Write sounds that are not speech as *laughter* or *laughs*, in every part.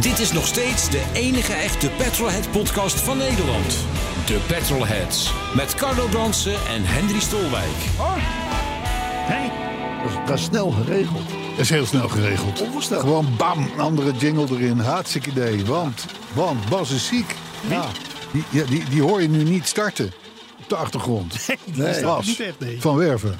Dit is nog steeds de enige echte Petrolhead podcast van Nederland. De Petrolheads. Met Carlo Bronsen en Henry Stolwijk. Dat is, dat is snel geregeld. Dat is heel snel geregeld. Onvoorstelbaar. Gewoon bam, een andere jingle erin. Hartstikke idee. Want, want Bas is ziek. Ja, die, ja, die, die hoor je nu niet starten op de achtergrond. *laughs* Nee, Bas niet echt, nee. van Werven.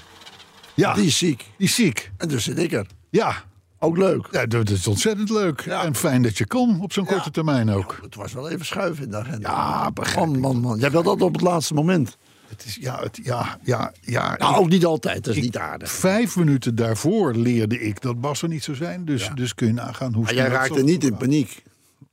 Ja, die is ziek. die is ziek. En dus zit ik er. Ja, Ook leuk. ja dat is ontzettend leuk. Ja. En fijn dat je kon op zo'n Ja. korte termijn ook. Het was wel even schuiven in de agenda. Ja, begrijp Man, man, man. Jij wil dat op het laatste moment. Het is, ja, het, ja, ja, ja. Nou, ook niet altijd. Dat is niet aardig. Vijf minuten daarvoor leerde ik dat Bas er niet zou zijn. Dus, dus kun je nagaan hoe Maar jij raakte niet in paniek.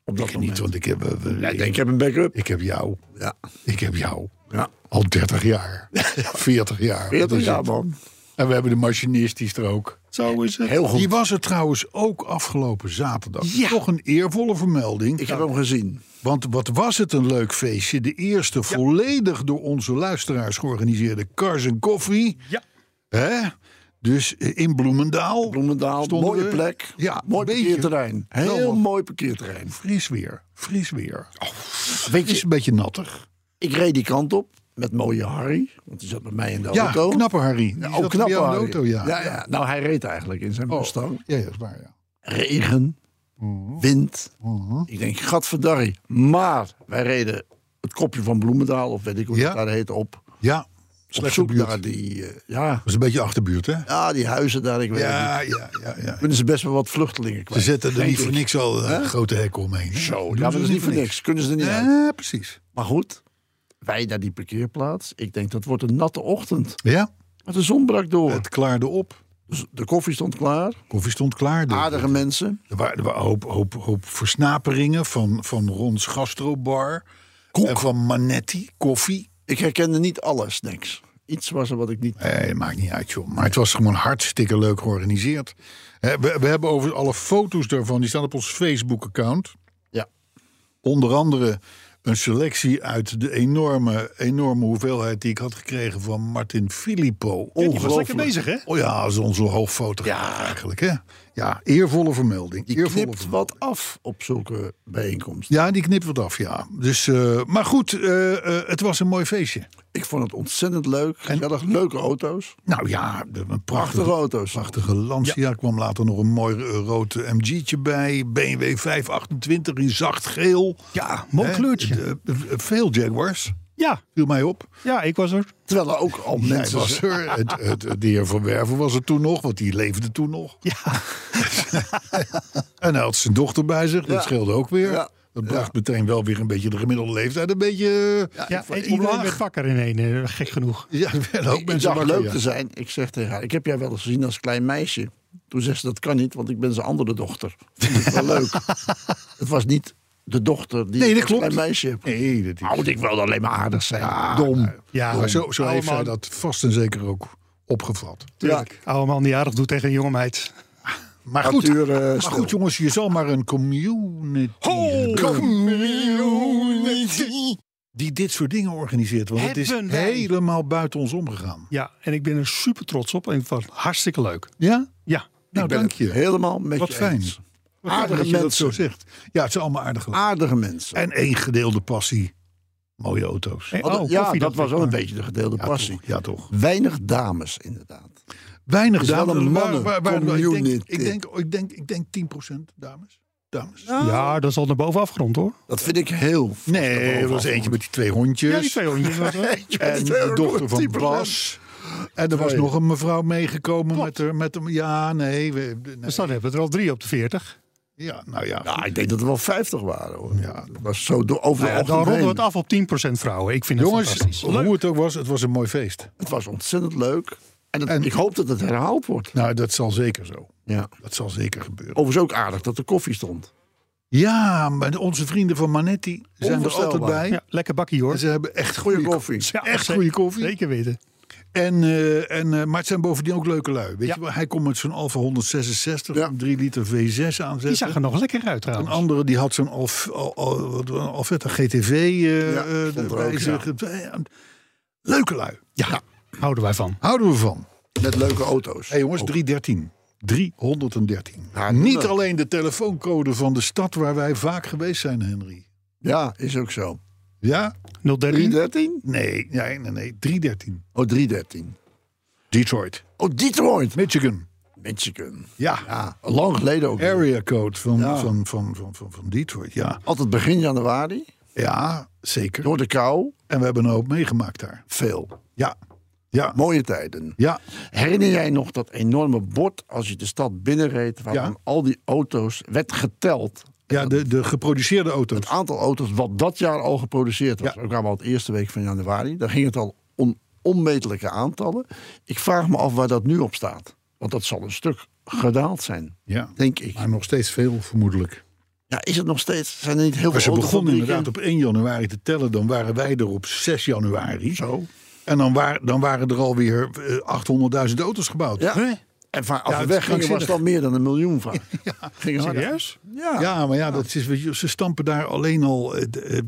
Op dat Ik moment. niet, want ik heb, eh, Ja, ik denk, ik heb een backup. ik heb jou. Ja. Ik heb jou. Ja. Al 30 jaar. *laughs* 40 jaar. 40 Dat is jaar, man. En we hebben de machinist, die is er ook. Zo is het. Heel goed. Die was er trouwens ook afgelopen zaterdag. Ja. Toch een eervolle vermelding. Ik heb hem gezien. Want wat was het een leuk feestje. De eerste volledig door onze luisteraars georganiseerde Cars and Coffee. Ja. Hè? Dus eh, in Bloemendaal. Bloemendaal, mooie we. plek. Ja, mooi parkeerterrein. Heel mooi parkeerterrein. Fris weer. Fris weer. Weet Het is je, een beetje nattig. ik reed die kant op met mooie Harry. Want die zat met mij in de Ja, auto. knappe Harry. Die Ja, ook knappe Harry. auto, ja. ja, ja. Nou, hij reed eigenlijk in zijn Oh, Mustang. ja, ja, dat is waar, ja. Regen, Mhm. wind. Ik denk, gadverdarrie. Maar wij reden het kopje van Bloemendaal, of weet ik hoe Ja. het daar heet, op. Ja, zoek buurt. naar die, eh, ja, Dat is een beetje achterbuurt, hè? ja, die huizen daar. Ik weet Ja, niet. ja, ja. ja. Kunnen ze best wel wat vluchtelingen Ze kwijt. zetten er niet voor ik. niks al een Hè? grote hekken omheen. hè? Zo, ja, maar ze dat is niet voor niks. Kunnen ze er niet uit. Ja, precies. Maar goed, wij naar die parkeerplaats. Ik denk, dat wordt een natte ochtend. Ja, Maar de zon brak door. het klaarde op. Dus de koffie stond klaar. Koffie stond klaar. De- Aardige mensen. Er waren, er waren een hoop, hoop, hoop versnaperingen van, van Rons Gastrobar. En van Manetti, koffie. Ik herkende niet alle snacks. Iets was er wat ik niet... Nee, maakt niet uit, joh. Maar het was gewoon hartstikke leuk georganiseerd. We, we hebben over alle foto's daarvan, die staan op ons Facebook-account. Ja. Onder andere een selectie uit de enorme, enorme hoeveelheid die ik had gekregen van Martin Filippo. Die was lekker Ongelooflijk. bezig, hè? Oh ja, is onze hoofdfotograaf Ja. eigenlijk, hè? Ja, eervolle vermelding. Die eervolle knipt vermelding. wat af op zulke bijeenkomsten. Ja, die knipt wat af, ja. Dus, eh, maar goed, eh, eh, het was een mooi feestje. Ik vond het ontzettend leuk. Gezellig, leuke auto's. Nou ja, de- een Prachtige prachtige, auto's. prachtige Lancia. Er kwam later nog een mooi rood MG'tje bij. BMW 528 in zacht geel. Ja, mooi kleurtje. De- de- veel Jaguars, Ja, viel mij op. ja, ik was er. Terwijl er ook al *laughs* mensen... was er. Het, het, de heer Van Werven was er toen nog, want die leefde toen nog. Ja, *laughs* En hij had zijn dochter bij zich, dat Ja. scheelde ook weer. Ja. Dat bracht meteen wel weer een beetje de gemiddelde leeftijd een beetje eh, ja ik vond- en iedereen werd wakker in één, eh, gek genoeg. Ja, er ook Ik mensen wakker, leuk ja. te zijn. Ik zeg tegen haar, ik heb jij wel eens gezien als klein meisje. Toen zegt ze, dat kan niet, want ik ben zijn andere dochter. Vond ik wel leuk. *laughs* Het was niet de dochter die Nee, dat klopt. klein meisje. Nee, dat is... Nou, ik wilde alleen maar aardig zijn. Ja, Dom. Ja, zo, zo oude heeft zij dat vast en zeker ook opgevat. Tuurlijk. Oude man die aardig doet tegen een jonge meid. Maar goed, eh, maar goed jongens, je zal maar een community die dit soort dingen organiseert. Want het is wij. helemaal buiten ons omgegaan. Ja, en ik ben er super trots op. En het was hartstikke leuk. Ja? Ja, Nou, ik ben dank je. helemaal met Wat je fijn. eens. Aardige je dat mensen. zo zegt. Ja, het zijn allemaal aardige Aardige mensen. En één gedeelde passie. Mooie auto's. Hey, oh, ja, koffie, dat was wel een beetje de gedeelde Ja, passie. toch. Ja, toch. Weinig dames, inderdaad. Weinig dames. een Waar- waar- waar- ik, denk, ik, denk, ik, denk, ik denk 10% dames. Dames. Ja, dat is al naar boven afgerond hoor. Dat vind ik heel... Nee, er was eentje met die twee hondjes. Ja, die twee hondjes. was er. *laughs* En de dochter van Bas. En er was nog een mevrouw meegekomen met haar. Met hem. Ja, nee. We, nee. Dus dan hebben we er al drie op de veertig. Ja, nou ja. Ja, ik denk dat er wel 50 waren hoor. Ja. Dat was zo door, over de Nou ja, dan ronden we het af op 10% vrouwen. Ik vind het Jongens, fantastisch. Leuk. hoe het ook was, het was een mooi feest. Het was ontzettend leuk. En, het- En- ik hoop dat het herhaald wordt. Nou, dat zal zeker zo. Ja. Dat zal zeker gebeuren. Overigens ook aardig dat er koffie stond. Ja, maar onze vrienden van Manetti zijn er altijd bij. Ja, lekker bakkie hoor. En ze hebben echt goede koffie. Ja, Echt goede koffie. Zeker weten. En, eh, en, eh, maar het zijn bovendien ook leuke lui. Weet Ja. je? Hij komt met zo'n Alfa 166, Ja. een 3 liter V6 aanzetten. Die zag er nog lekker uit Een trouwens. andere die had zo'n Alf, Al, Al, wat- een Alfetta GTV eh, Ja, Leuke lui. Ja, houden wij van. Houden we van. Met leuke auto's. Hé jongens, 313. 313. Ja, Niet leuk. alleen de telefooncode van de stad waar wij vaak geweest zijn, Henry. Ja, is ook zo. Ja? 013. 313? Nee, nee, nee, nee. 313. Oh, 313. Detroit. Oh, Detroit. Michigan. Michigan. Ja. Ja, lang geleden ook. Area code van, Ja. van, van, van, van, van Detroit. Ja. Altijd begin januari. ja, zeker. Door de kou. En we hebben een hoop meegemaakt daar. Veel. Ja. Ja. Mooie tijden. Ja. Herinner jij nog dat enorme bord als je de stad binnenreed... waar Ja. dan al die auto's werd geteld... Ja, de, de geproduceerde auto's. Het aantal auto's wat dat jaar al geproduceerd was. Ja. Ook kwamen al het eerste week van januari. Daar ging het al om onmetelijke aantallen. Ik vraag me af waar dat nu op staat. Want dat zal een stuk gedaald zijn, Ja. denk ik. Maar nog steeds veel, vermoedelijk. Ja, is het nog steeds? Zijn er niet heel Maar ze veel begonnen autofabrieken? inderdaad op 1 januari te tellen. Dan waren wij er op 6 januari. Zo. En dan, waar, dan waren er alweer eh, 800.000 auto's gebouwd. Ja. En van, als Ja, het weggingen was het al meer dan een miljoen vaak. *laughs* Ging harder. Serieus? Ja. Ja, maar ja, dat is, ze stampen daar alleen al, eh, eh, eh,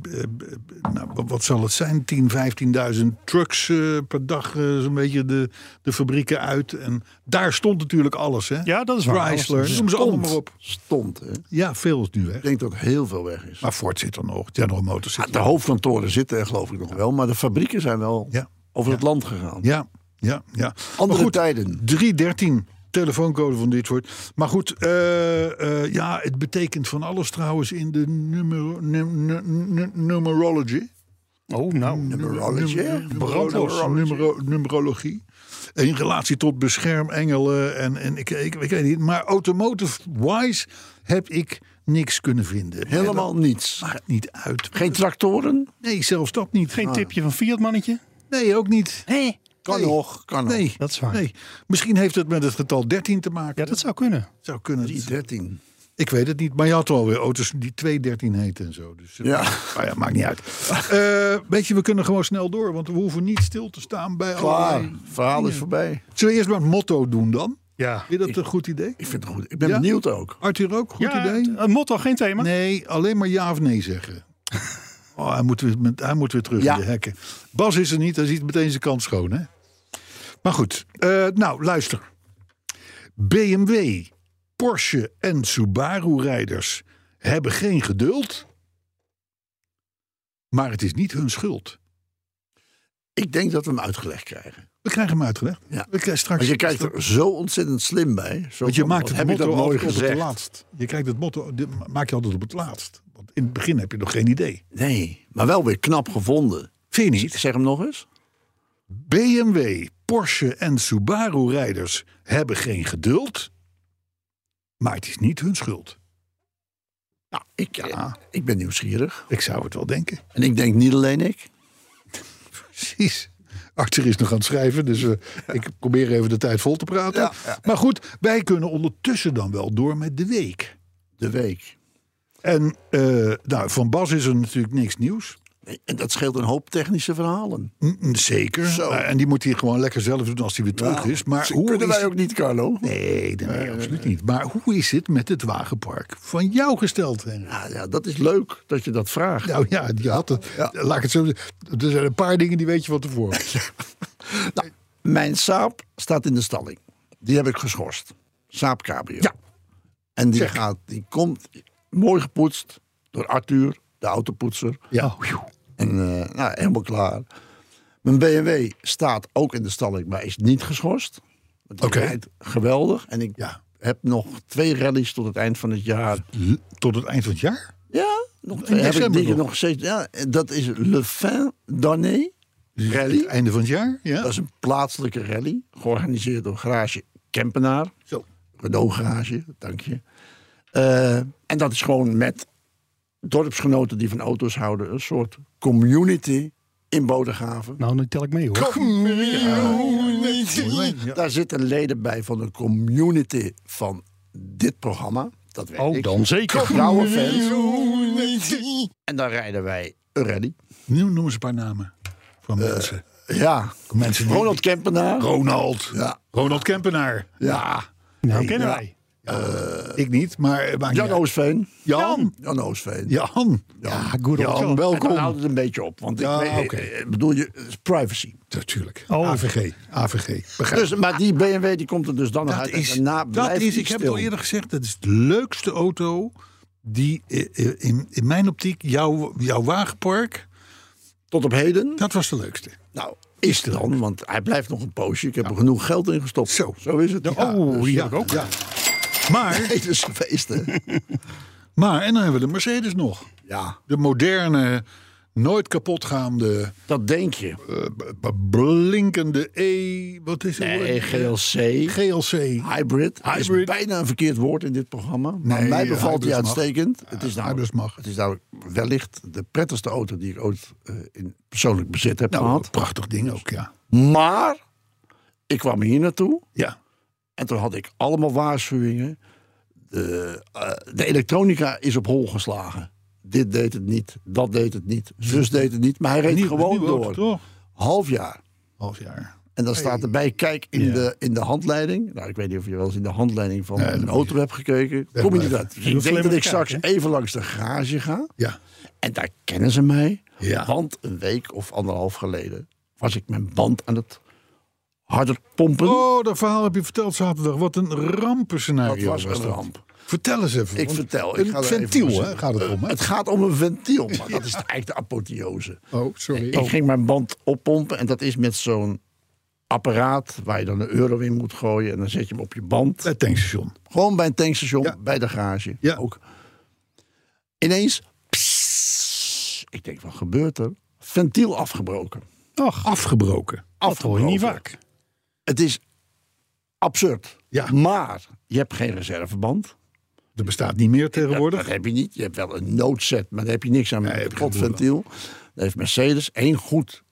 nou, wat- zal het zijn, 10, 15.000 trucks per dag, eh, zo'n beetje de, de fabrieken uit. En daar stond natuurlijk alles, hè? Ja, dat is waar. Chrysler, Alles- noem ze allemaal maar op. Stond, hè. Ik Ja, veel is nu weg. denk dat heel veel weg is. Maar Ford zit er nog, General Motors zit Ja, er de nog. hoofdkantoren zitten er geloof ik nog wel. Maar de fabrieken zijn wel Ja. over het land gegaan. Ja, ja, ja. Andere goed, tijden. 313, telefooncode van Detroit. Maar goed, eh, eh, ja, het betekent van alles trouwens in de numero, num- num- num- numerology. Oh, nou. Numerology? Numerologie. Numero, numerologie. In relatie tot beschermengelen en, en ik, ik, ik weet niet. Maar automotive-wise heb ik niks kunnen vinden. Helemaal niets. Maakt niet uit. Geen tractoren? Nee, zelfs dat niet. Geen tipje van Fiat mannetje? Nee, ook niet. Nee. Kan Nee. nog, kan nog. Nee, Dat is waar. Nee. Misschien heeft het met het getal 13 te maken. Ja, dat zou kunnen. zou kunnen. 313. Ik weet het niet, maar je had wel weer auto's die 213 heten en zo. Dus, eh, Ja. Maar *laughs* ja, maakt niet uit. Eh, weet je, we kunnen gewoon snel door, want we hoeven niet stil te staan bij Klaar. allerlei... Verhaal is voorbij. Zullen we eerst maar het motto doen dan? Ja. Vind je dat een goed idee? Ik vind het goed. Ik ben Ja? benieuwd ook. Arthur ook, goed ja, idee? Een motto, geen thema. Nee, alleen maar ja of nee zeggen. *laughs* Oh, hij, moet weer, met- hij moet weer terug Ja. in de hekken. Bas is er niet, hij ziet meteen zijn kant schoon. Hè? Maar goed, eh, nou luister. BMW, Porsche en Subaru-rijders hebben geen geduld. Maar het is niet hun schuld. Ik denk dat we hem uitgelegd krijgen. We krijgen hem uitgelegd. Ja. We krijgen straks, Want je kijkt er zo ontzettend slim bij. Zo Want je maakt het heb je motto dat mooi altijd op het gezegd. laatst. Je kijkt het motto, maak je altijd op het laatst. Want in het begin heb je nog geen idee. Nee, maar wel weer knap gevonden. Vind je niet? Zeg hem nog eens. BMW, Porsche en Subaru-rijders hebben geen geduld. Maar het is niet hun schuld. Nou, ik, eh, ik ben nieuwsgierig. Ik zou het wel denken. En ik denk niet alleen ik. *laughs* Precies. Arthur is nog aan het schrijven, dus eh, ik probeer even de tijd vol te praten. Ja, ja. Maar goed, wij kunnen ondertussen dan wel door met de week. De week. En eh, nou, van Bas is er natuurlijk niks nieuws. En dat scheelt een hoop technische verhalen. Mm, Zeker. Zo. Eh, en die moet hij gewoon lekker zelf doen als hij weer terug Nou, is. Maar hoe kunnen is... wij ook niet, Carlo. Nee, nee, nee, absoluut niet. Maar hoe is het met het wagenpark van jou gesteld? Ja, ja, dat is leuk dat je dat vraagt. Nou ja, die had het. Ja. Laat ik het zo. Er zijn een paar dingen die weet je van tevoren. *laughs* Nou, mijn Saab staat in de stalling. Die heb ik geschorst. Saab Cabrio. Ja. En die, gaat, die komt mooi gepoetst door Arthur, de autopoetser. Ja. En eh, nou, helemaal klaar. Mijn BMW staat ook in de stalling, maar is niet geschorst. Oké. rijdt geweldig. En ik Ja. heb nog twee rallies tot het eind van het jaar. L- Tot het eind van het jaar? Ja, nog twee heb ik die nog. nog steeds. Ja, dat is Le Fin d'Année Rally. Het einde van het jaar? Ja. Dat is een plaatselijke rally, georganiseerd door Garage Kempenaar. Zo. Renault Garage, dank je. Eh, en dat is gewoon met dorpsgenoten die van auto's houden. Een soort community in Bodegraven. Nou, dan tel ik mee hoor. Daar zitten leden bij van de community van dit programma. dat weet Oh, ik. dan zeker. Trouwe fans. En dan rijden wij een rally. Nu noem eens een paar namen van Eh, mensen. Ja, Mensen die- Ronald Kempenaar. Ronald. Ja. Ronald Kempenaar. Ja. Nou, kennen ja. wij. Ik niet, maar maakt Jan. Oosveen. Jan. Jan Oosveen. Jan. Ja, old Jan. En welkom. houdt het een beetje op. Want Ja, ik, weet- oké. ik bedoel, je, is privacy. Natuurlijk. Oh. AVG. AVG. Begrijp. Dus, maar die BMW die komt er dus dan nog dat uit. en is, daarna dat blijft is die ik heb het stil. al eerder gezegd, dat is de leukste auto die eh, eh, in, in mijn optiek, jouw, jouw wagenpark, Tot op heden. dat was de leukste. Nou, is het dan, want hij blijft nog een poosje. Ik heb er genoeg geld in gestopt. Zo. Zo is het. Oh, die heb ik ook. Ja. Maar, is geweest, hè? maar, en dan hebben we de Mercedes nog. Ja, De moderne, nooit kapotgaande, dat denk je. eh, blinkende E. Wat is het? Nee? GLC. GLC. Hybrid. Is Hybrid. bijna een verkeerd woord in dit programma. Maar Nee, mij bevalt mag. uitstekend. Het is, nou, hybrid mag. het is nou wellicht de prettigste auto die ik ooit eh, in persoonlijk bezit heb Nou, gehad. prachtig ding ook, ja. Maar ik kwam hier naartoe Ja. En toen had ik allemaal waarschuwingen. De, eh, de elektronica is op hol geslagen. Dit deed het niet, dat deed het niet, zus deed het niet. Maar hij reed Nieuw- gewoon door. Toch? Half jaar. Half jaar. En dan staat erbij, kijk in, de, in de handleiding. Nou, ik weet niet of je wel eens in de handleiding van Nee, een auto hebt gekeken. Kom je niet uit. Dus ik denk dat ik straks even langs de garage ga. Ja. En daar kennen ze mij. Ja. Want een week of anderhalf geleden was ik mijn band aan het harder pompen. Oh, dat verhaal heb je verteld zaterdag. Wat een rampenscenario dat was een dat. ramp. Vertel eens even. Ik vertel. Ik Een ga ventiel, even- hè, gaat het om. Hè? Het gaat om een ventiel, maar *laughs* dat is eigenlijk de apotheose. Oh, sorry. Ik ging mijn band oppompen en dat is met zo'n apparaat waar je dan een euro in moet gooien. En dan zet je hem op je band. Het tankstation. Gewoon bij een tankstation, Ja. bij de garage. Ja. Ook. Ineens, pssst, ik denk, wat gebeurt er? Ventiel afgebroken. Ach, Afgebroken. dat hoor je niet Afgebroken. vaak. Het is absurd. Ja. Maar je hebt geen reserveband. Dat bestaat niet meer tegenwoordig. dat heb je niet. Je hebt wel een noodset, maar daar heb je niks aan met Nee, het heb je geen ventiel. Dan heeft Mercedes één goed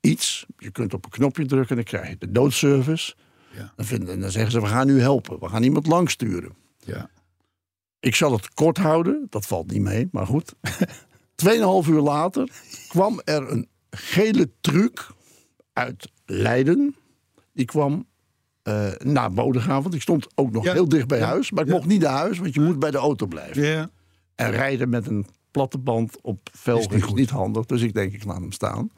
iets. Je kunt op een knopje drukken en dan krijg je de noodservice. Ja. Dan, vinden, dan zeggen ze, we gaan u helpen. We gaan iemand langsturen. Ja. Ik zal het kort houden, dat valt niet mee, maar goed. *laughs* Tweeënhalf uur later kwam er een gele truck uit Leiden. Die kwam eh, naar Bodegraven, want ik stond ook nog Ja, heel dicht bij ja, huis. Maar ik ja. mocht niet naar huis, want je moet bij de auto blijven. Ja. En rijden met een platte band op velgen niet is goed. niet handig. Dus ik denk, ik laat hem staan.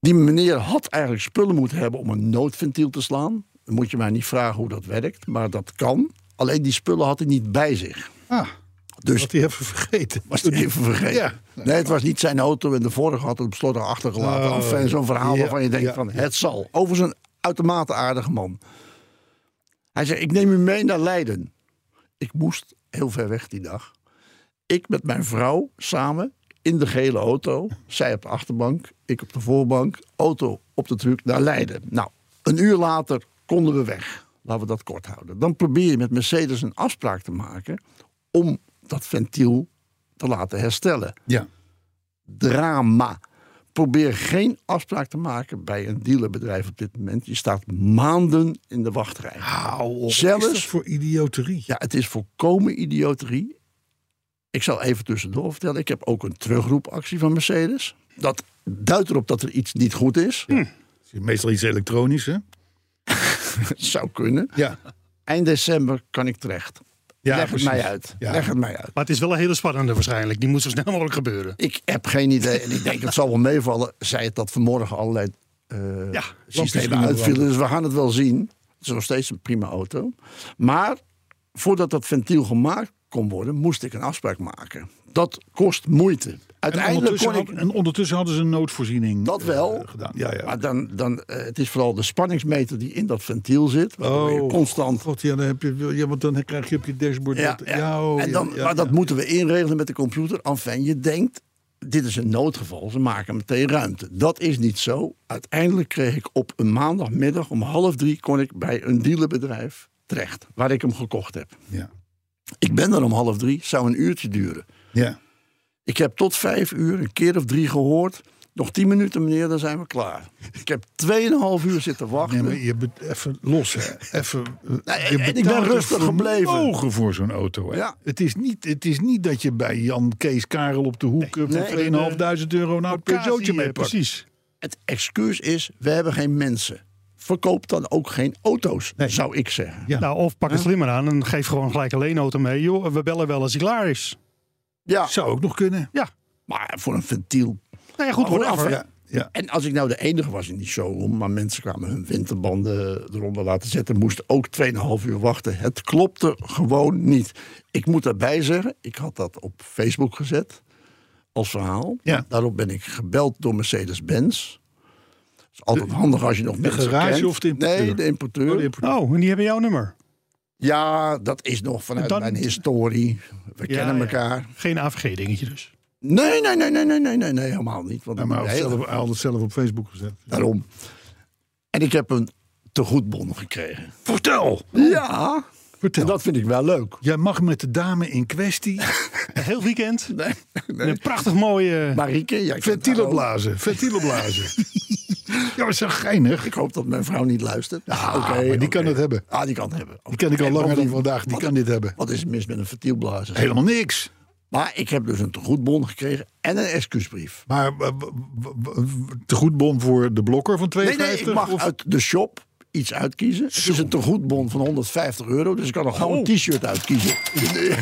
Die meneer had eigenlijk spullen moeten hebben om een noodventiel te slaan. Dan moet je mij niet vragen hoe dat werkt, maar dat kan. Alleen die spullen had hij niet bij zich. Ah, Dus wat hij even vergeten. was hij even vergeten. Ja. Nee, het was niet zijn auto en de vorige had het op slot achtergelaten. Oh, Enfin, zo'n verhaal ja, waarvan je denkt ja, van het zal. Overigens een uitermate aardige man. Hij zei, ik neem u mee naar Leiden. Ik moest heel ver weg die dag. Ik met mijn vrouw samen in de gele auto. Zij op de achterbank, ik op de voorbank. Auto op de truck naar Leiden. Nou, een uur later konden we weg. Laten we dat kort houden. Dan probeer je met Mercedes een afspraak te maken... om dat ventiel te laten herstellen Ja. drama. Probeer geen afspraak te maken bij een dealerbedrijf op dit moment. Je staat maanden in de wachtrij. Hou op. Zelfs- is dat voor idioterie? Ja, het is volkomen idioterie. Ik zal even tussendoor vertellen. Ik heb ook een terugroepactie van Mercedes. Dat duidt erop dat er iets niet goed is. Meestal iets elektronisch, hè? *laughs* Zou kunnen. Ja. Eind december kan ik terecht. Ja, Leg precies. het mij uit. Ja. Leg het mij uit. Maar het is wel een hele spannende waarschijnlijk. Die moet zo snel mogelijk gebeuren. Ik heb geen idee. En ik denk het zal wel meevallen. Zij het dat vanmorgen allerlei eh Ja, systemen uitvielen. Dus we gaan het wel zien. Het is nog steeds een prima auto. Maar voordat dat ventiel gemaakt kon worden, moest ik een afspraak maken. Dat kost moeite. En Uiteindelijk ondertussen, kon ik. had- en ondertussen hadden ze een noodvoorziening Dat eh, wel. gedaan. Ja, ja. Maar dan, dan, eh, het is vooral de spanningsmeter die in dat ventiel zit. Je constant. God, ja, dan heb je, ja, want dan krijg je op je dashboard. Ja, dat- ja. oh, en dan, ja, maar dat ja. moeten we inregelen met de computer. Enfin, je denkt, dit is een noodgeval. Ze maken meteen ruimte. Dat is niet zo. Uiteindelijk kreeg ik op een maandagmiddag om half drie... kon ik bij een dealerbedrijf terecht, waar ik hem gekocht heb. Ja. Ik ben er om half drie, zou een uurtje duren. ja. Ik heb tot vijf uur een keer of drie gehoord... Nog 10 minuten, meneer, dan zijn we klaar. Ik heb 2,5 uur zitten wachten. Nee, maar je bet- even los, hè. Even, eh, Nee, en ik ben rustig gebleven. vermogen voor zo'n auto. Hè. Ja. Het, is niet, het is niet dat je bij Jan Kees Karel op de hoek eh, Nee, voor 2.500 euro nou een Peugeotje mee pakt. Precies. Het excuus is, we hebben geen mensen. Verkoop dan ook geen auto's, zou ik zeggen. Ja. Nou, of pak het slimmer aan en geef gewoon gelijk een leenauto mee. Joh, we bellen wel als hij klaar is. Ja, Zou ook nog kunnen. Ja. maar voor een ventiel. Nou ja, goed, Maar whatever. ja, Ja. En als ik nou de enige was in die showroom, maar mensen kwamen hun winterbanden eronder laten zetten, moesten ook 2,5 uur wachten. Het klopte gewoon niet. Ik moet daarbij zeggen, ik had dat op Facebook gezet als verhaal. Ja. Daarop ben ik gebeld door Mercedes-Benz. Het is altijd handig als je nog mensen garage kent. of de importeur? Nee, de importeur. Oh, de importeur. Oh, en die hebben jouw nummer. Ja, dat is nog vanuit Dan- mijn historie. We Ja, kennen ja. elkaar. Geen AVG-dingetje dus. Nee, nee, nee, nee, nee, nee, nee, nee, helemaal niet. Want Ja, maar hij had, Nee, zelf, hij had het zelf op Facebook gezet. Daarom. En ik heb een tegoedbon gekregen. Vertel! Ja, Vertel. en dat vind ik wel leuk. Jij mag met de dame in kwestie Een *laughs* heel weekend. Nee, Een prachtig mooie... Marieke, jij ventielen blazen. Ventielen blazen. *laughs* ja, maar zo geinig. Ik hoop dat mijn vrouw niet luistert. Ja, die kan het hebben. Ah, die kan het hebben. Die ken ik al En langer dan vandaag. Die wat- kan dit hebben. Wat is er mis met een ventielblazer? Helemaal niks. Maar ik heb dus een tegoedbon gekregen en een excuusbrief. Maar eh, w- w- tegoedbon voor de blokker van 2,50? Nee, nee, ik mag of- uit de shop iets uitkiezen. Het is een tegoedbon van 150 euro, dus ik kan nog gewoon een t-shirt uitkiezen.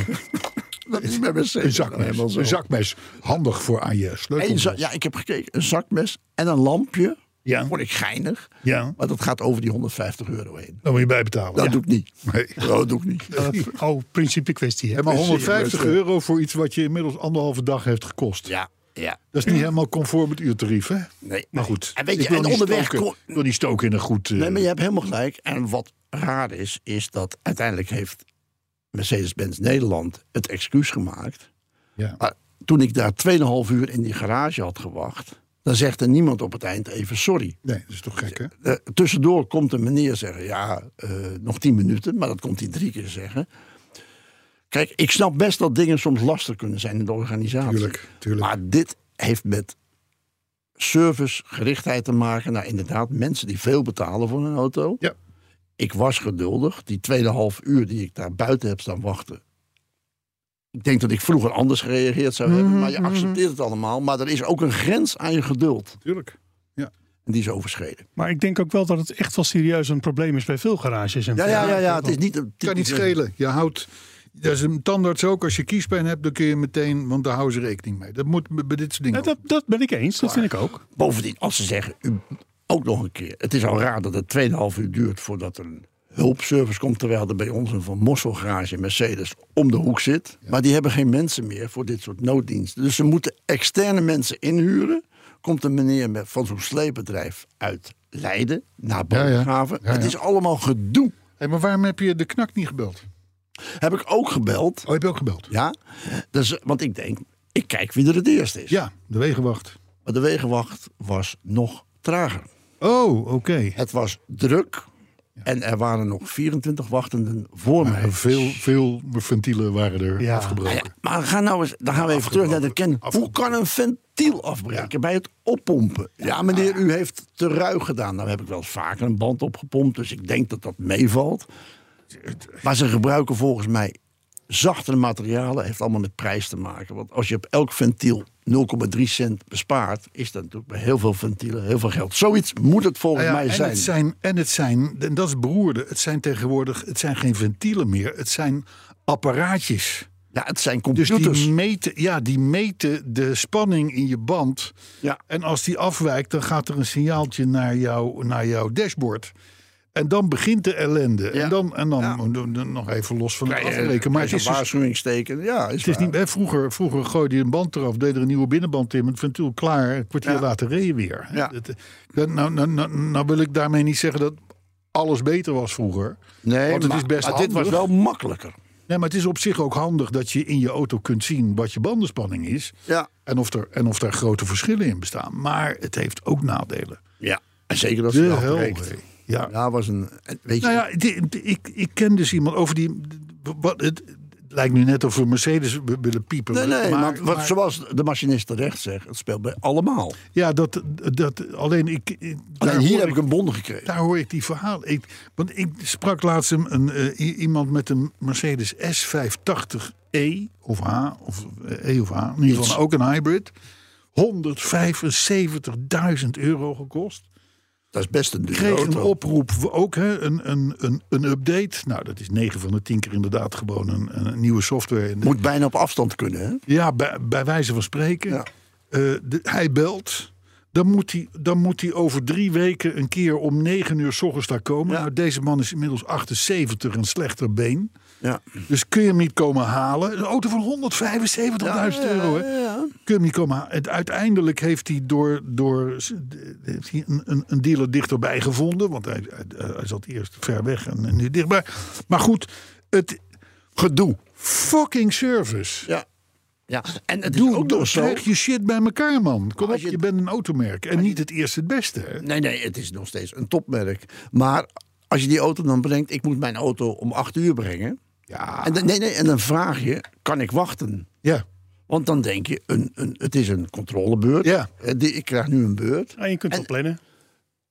*laughs* dat is bij Mercedes Een zakmes. Een zakmes. Handig voor aan je sleutel. ja, ik heb gekeken. Een zakmes en een lampje. Ja. Vond ik geinig. Ja, Maar dat gaat over die 150 euro heen. dan moet je bijbetalen. Dat doe ik niet. Nee. Dat doe ik niet. *laughs* Oh, principe kwestie. Hè? En maar Precies, 150 dus, eh, euro voor iets wat je inmiddels anderhalve dag heeft gekost. Ja, ja. Dat is niet helemaal conform het uurtarief, hè? Nee. Maar goed. En weet je, ik wil en niet onderweg stoken, kon- ik wil niet stoken in een goed... eh, Nee, maar je hebt helemaal gelijk. En wat raar is, is dat uiteindelijk heeft Mercedes-Benz Nederland het excuus gemaakt. ja. Maar toen ik daar 2,5 uur in die garage had gewacht, dan zegt er niemand op het eind even sorry. Nee, dat is toch gek, hè? Eh, tussendoor komt een meneer zeggen, ja, eh, nog 10 minuten, maar dat komt hij drie keer zeggen. Kijk, ik snap best dat dingen soms lastig kunnen zijn in de organisatie. Tuurlijk, tuurlijk. Maar dit heeft met servicegerichtheid te maken. Nou, inderdaad, mensen die veel betalen voor een auto. Ja. Ik was geduldig. Die 2,5 uur die ik daar buiten heb staan wachten. Ik denk dat ik vroeger anders gereageerd zou hebben. Mhm, Maar je accepteert het allemaal. Maar er is ook een grens aan je geduld. Tuurlijk. En die is overschreden. Maar ik denk ook wel dat het echt wel serieus een probleem is bij veel garages. En Ja, ja, ja. ja. Het is niet een Kan niet schelen. Je houdt... Dat is een tandarts ook. Als je kiespijn hebt, dan kun je meteen... Want daar houden ze rekening mee. Dat moet bij dit soort dingen Ja, dat, dat ben ik eens, dat vind ik ook. Bovendien, als ze zeggen, u, ook nog een keer. Het is al raar dat het 2,5 uur duurt voordat er een hulpservice komt. Terwijl er bij ons een Van Mossel garage Mercedes om de hoek zit. Maar die hebben geen mensen meer voor dit soort nooddiensten. Dus ze moeten externe mensen inhuren. Komt een meneer met, van zo'n sleepbedrijf uit Leiden naar Ja, ja. Bodegraven. Ja, Het is allemaal gedoe. Hey, maar waarom heb je de knak niet gebeld? Heb ik ook gebeld. Oh, heb je ook gebeld? Ja, dus, want ik denk, ik kijk wie er het eerst is. Ja, de wegenwacht. Maar de wegenwacht was nog trager. Oh, oké. Het was druk. En er waren nog 24 wachtenden voor mij. Veel, veel ventielen waren er Ja. afgebroken. Nou ja, maar gaan nou eens, dan gaan we even terug naar de ken. Hoe kan een ventiel afbreken bij het oppompen? Ja, meneer, u heeft te ruig gedaan. Nou heb ik wel eens vaker een band opgepompt, dus ik denk dat dat meevalt. Maar ze gebruiken volgens mij zachtere materialen. Heeft allemaal met prijs te maken. Want als je op elk ventiel 0,3 cent bespaart, is dat natuurlijk bij heel veel ventielen heel veel geld. Zoiets moet het volgens Nou ja, mij en zijn. Het zijn. En het zijn, en dat is beroerde, het zijn tegenwoordig, het zijn geen ventielen meer, het zijn apparaatjes. Ja, het zijn Dus computers. die meten, ja, die meten de spanning in je band. Ja. En als die afwijkt, dan gaat er een signaaltje naar, jou, naar jouw dashboard. En dan begint de ellende. Ja. En dan, en dan Ja. nog even los van het afbreken. Maar het is, een dus, waarschuwingsteken. Ja, is, het is waar. niet, hè, vroeger, vroeger gooide je een band eraf, deed er een nieuwe binnenband in, het ventiel klaar. Een kwartier Ja. later reed je weer. Ja. Nou, nou, nou, nou wil ik daarmee niet zeggen dat alles beter was vroeger. Nee, Want het maar, is best maar dit was wel makkelijker. Nee, maar het is op zich ook handig dat je in je auto kunt zien wat je bandenspanning is. Ja. En of er, en of er grote verschillen in bestaan. Maar het heeft ook nadelen. Ja, en zeker als het afbreekt. Ja. Ja, was een. en Weet je, Nou ja, die- die- ik, ik ken dus iemand over die. Wat, het, lijkt nu net of we Mercedes willen piepen. Nee, nee, maar, wat, maar- zoals de machinist terecht zegt, het speelt bij allemaal. ja, dat, dat alleen ik. ik- daar Alleen hier heb ik een bon gekregen. Daar hoor ik die verhaal. Ik, want ik sprak laatst een, een, eh, iemand met een Mercedes S580e of H, of eh, E of H, in ieder geval ook een hybrid. 175.000 euro gekost. Dat is best een dure Kreeg een oproep, ook hè, een, een, een, een update. Nou, dat is 9 van de 10 keer inderdaad gewoon een, een nieuwe software. Moet bijna op afstand kunnen, hè? ja, bij, bij wijze van spreken. Ja. Eh, de- hij belt. Dan moet, hij, dan moet hij over drie weken een keer om negen uur s ochtends daar komen. Ja. Nou, deze man is inmiddels 78 en slechter been. Ja. Dus kun je hem niet komen halen. Een auto van 175.000 euro. Hè? Kun je hem niet komen halen. En uiteindelijk heeft hij door, door heeft hij een, een, dealer dichterbij gevonden. Want hij, hij, hij zat eerst ver weg en nu dichtbij. Maar goed, het Gedoe. fucking service. Ja. ja. En het is Doe, ook nog zo. krijg je shit bij elkaar, man. Kom op, je bent een automerk. En niet het eerste het beste. Hè? Nee, nee, het is nog steeds een topmerk. Maar als je die auto dan brengt, ik moet mijn auto om acht uur brengen. Ja. En dan, nee, nee, en dan vraag je, kan ik wachten? Ja. Want dan denk je, een, een, het is een controlebeurt. Ja. Eh, die- Ik krijg nu een beurt. En je kunt wel En- plannen.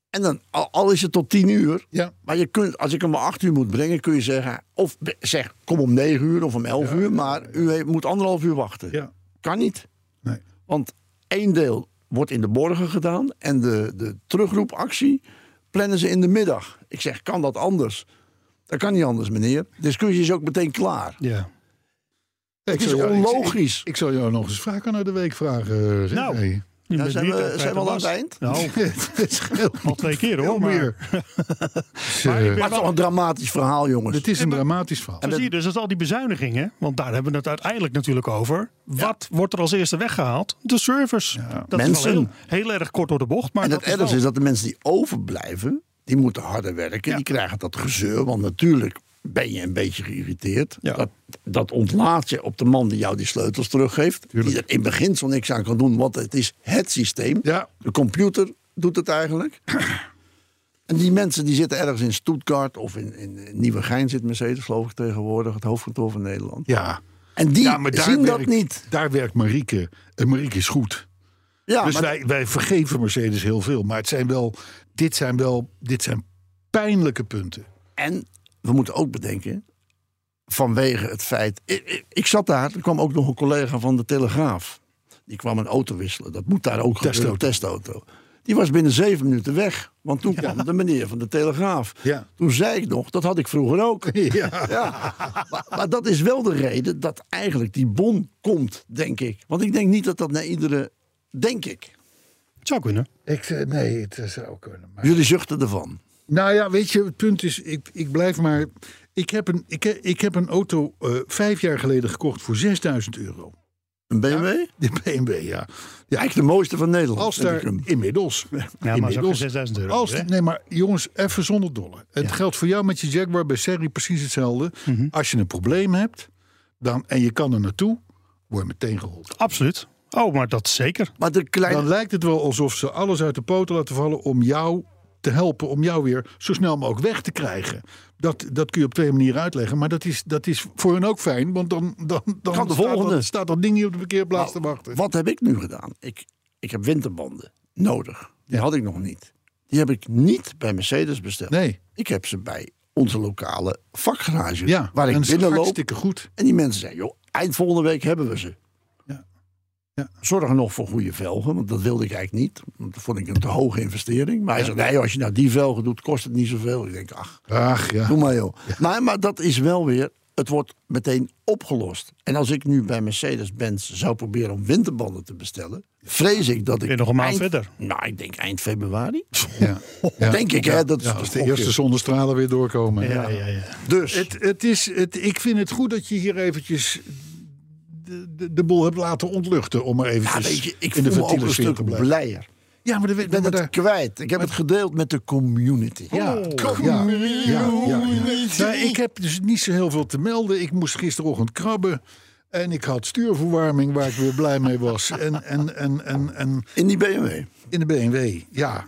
En dan, al, al is het tot tien uur. Ja. Maar je kunt, als ik hem om acht uur moet brengen, kun je zeggen... Of zeg, kom om negen uur of om elf uur. Maar u moet anderhalf uur wachten. Ja. Kan niet. Nee. Want één deel wordt in de morgen gedaan. En de, de terugroepactie plannen ze in de middag. Ik zeg, kan dat anders? Dat kan niet anders, meneer. De discussie is ook meteen klaar. Ja. Ik is jou- onlogisch. Ik, ik zal jou nog eens vaker naar de week vragen. zeg. Nou. Hey. Zijn we- zijn we al aan het eind? Nou, *laughs* het scheelt al twee keer hoor. Maar, meer. *laughs* Dus, Maar Maar het is wel een dramatisch verhaal, jongens. het is een dramatisch verhaal. zo zie je dus dat al die bezuinigingen, want daar hebben we het uiteindelijk natuurlijk over. Wat wordt er als eerste weggehaald? De service. Dat is Mensen. wel heel, heel erg kort door de bocht. Maar En dat het is ergste is dat de mensen die overblijven, die moeten harder werken. Ja. Die krijgen dat gezeur, want natuurlijk ben je een beetje geïrriteerd. Ja. Dat, dat ontlaat je op de man die jou die sleutels teruggeeft. Die er in beginsel niks aan kan doen, want het is het systeem. Ja. De computer doet het eigenlijk. *clears throat* en die mensen die zitten ergens in Stuttgart of in, in Nieuwegein zit Mercedes geloof ik tegenwoordig, het hoofdkantoor van Nederland. Ja. En die ja, maar daar zien dat niet. Daar werkt Marieke. En Marieke is goed. Ja, dus maar- wij, wij vergeven Mercedes heel veel. Maar het zijn wel, dit zijn wel dit zijn pijnlijke punten. En we moeten ook bedenken, vanwege het feit. Ik, zat daar, er kwam ook nog een collega van de Telegraaf. Die kwam een auto wisselen. Dat moet daar ook gebeuren, Testauto. een testauto. Die was binnen zeven minuten weg. Want toen kwam de meneer van de Telegraaf. Ja. Toen zei ik nog, dat had ik vroeger ook. *laughs* Ja. Ja, maar, maar dat is wel de reden dat eigenlijk die bon komt, denk ik. Want ik denk niet dat dat naar iedere. Denk ik. Het zou kunnen. Ik, eh, nee, het zou kunnen. Maar... Jullie zuchten ervan. Nou ja, weet je, het punt is, ik, ik blijf maar. Ik heb een, ik, ik heb een auto eh, vijf jaar geleden gekocht voor 6000 euro. Een BMW? De BMW, ja. ja. Eigenlijk de mooiste van Nederland. Als daar inmiddels. Ja, maar inmiddels zo'n 6000 euro. Als, hè? nee, maar jongens, even zonder dolle. Het geldt voor jou met je Jaguar bij Serie precies hetzelfde. Mhm. Als je een probleem hebt dan, en je kan er naartoe, word je meteen geholpen. Absoluut. Oh, maar dat zeker. Maar de kleine. Dan lijkt het wel alsof ze alles uit de poten laten vallen om jou te helpen, om jou weer zo snel mogelijk weg te krijgen. Dat, dat kun je op twee manieren uitleggen, maar dat is, dat is voor hen ook fijn, want dan, dan, dan Kan de staat, volgende. dat, staat dat ding niet op de parkeerplaats te wachten. Wat heb ik nu gedaan? Ik, ik heb winterbanden nodig. Die had ik nog niet. Die heb ik niet bij Mercedes besteld. Nee, Ik heb ze bij onze lokale vakgarage. ja, waar ik binnenloop. hartstikke goed. En die mensen zeiden, joh, eind volgende week hebben we ze. Ja. Ja. Zorg nog voor goede velgen, want dat wilde ik eigenlijk niet. Want dat vond ik een te hoge investering. Maar hij zei, nee, als je nou die velgen doet, kost het niet zoveel. Ik denk, ach, Ach ja. doe maar joh. Maar, maar dat is wel weer, het wordt meteen opgelost. En als ik nu bij Mercedes-Benz zou proberen om winterbanden te bestellen, vrees ik dat ik... je nog een maand eind- verder? Nou, ik denk eind februari. Ja. Ja. *laughs* Denk ik, hè. Dat is Ja, als de eerste zonnestralen weer doorkomen. Ja, ja, ja. Dus, Het, het is, het, ik vind het goed dat je hier eventjes de, de, boel hebt laten ontluchten. Om ja, weet je, ik in de ventiele te blijven. blijer. Ja, maar, de, Ik ben maar het daar- kwijt. Ik heb het gedeeld met de community. Ja, ja, ja, ja, ja. Nou, ik heb dus niet zo heel veel te melden. Ik moest gisterochtend krabben. En ik had stuurverwarming waar ik weer blij mee was. En, en, en, en, en In die BMW. in de BMW, ja.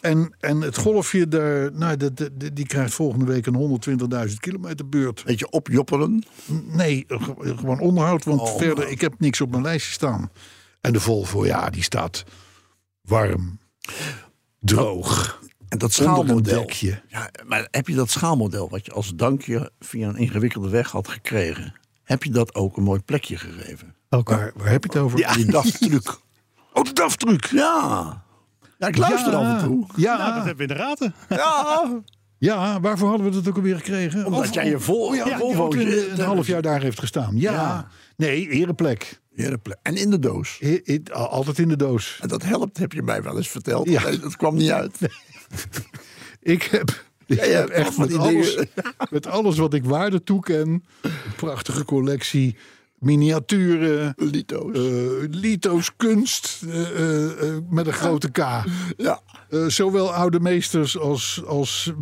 En, en het golfje, daar, nou, dat- die krijgt volgende week een 120.000 kilometer beurt. Beetje opjoppelen. Nee, ge- gewoon onderhoud, want Oh, verder, onderhoud. ik heb niks op mijn lijstje staan. En de Volvo, ja, die staat warm, droog, En dat schaalmodel. Ja, maar heb je dat schaalmodel wat je als dankje via een ingewikkelde weg had gekregen? Heb je dat ook een mooi plekje gegeven? Waar, waar heb je het over? Ja, die *laughs* daftruc. Oh, de daftruc. Ja. Ja, ik luister af en toe. Ja, Nou, dat hebben we in de raten. Ja, *laughs* ja, waarvoor hadden we dat ook alweer gekregen? omdat Of- jij je vol, ja, ja, Volvootje- een, een half jaar daar heeft gestaan. Ja. Ja. Nee, ereplek. Herenplek. En in de doos. I- i- altijd in de doos. En dat helpt, heb je mij wel eens verteld. Ja. Nee, dat kwam niet uit. *laughs* Ik heb, Ja, hebt echt met alles, met alles wat ik waarde toeken. Een prachtige collectie. Miniaturen. Lito's. eh, lito's kunst eh, eh, met een grote K. ja. Zowel oude meesters als, als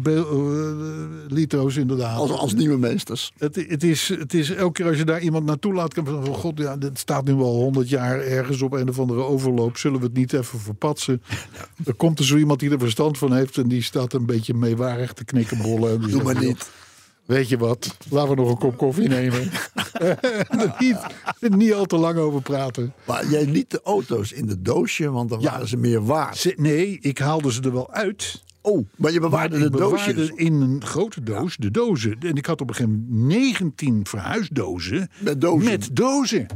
lito's inderdaad. Als, als nieuwe meesters. Het, het, is, het is elke keer als je daar iemand naartoe laat, kan je van god, ja, dit staat nu al honderd jaar ergens op een of andere overloop. Zullen we het niet even verpatsen? *laughs* Er komt er zo iemand die er verstand van heeft en die staat een beetje meewarig te knikkenbollen. En die Doe maar "Joh, niet. Weet je wat, laten we nog een kop koffie nemen. *laughs* er niet, er niet al te lang over praten. Maar jij liet de auto's in de doosje, want dan Ja. waren ze meer waard. Ze- nee, ik haalde ze er wel uit. Oh, maar je bewaarde Maar de bewaarde doosjes. in een grote doos de dozen. En ik had op een gegeven moment 19 verhuisdozen. Met dozen. Met dozen.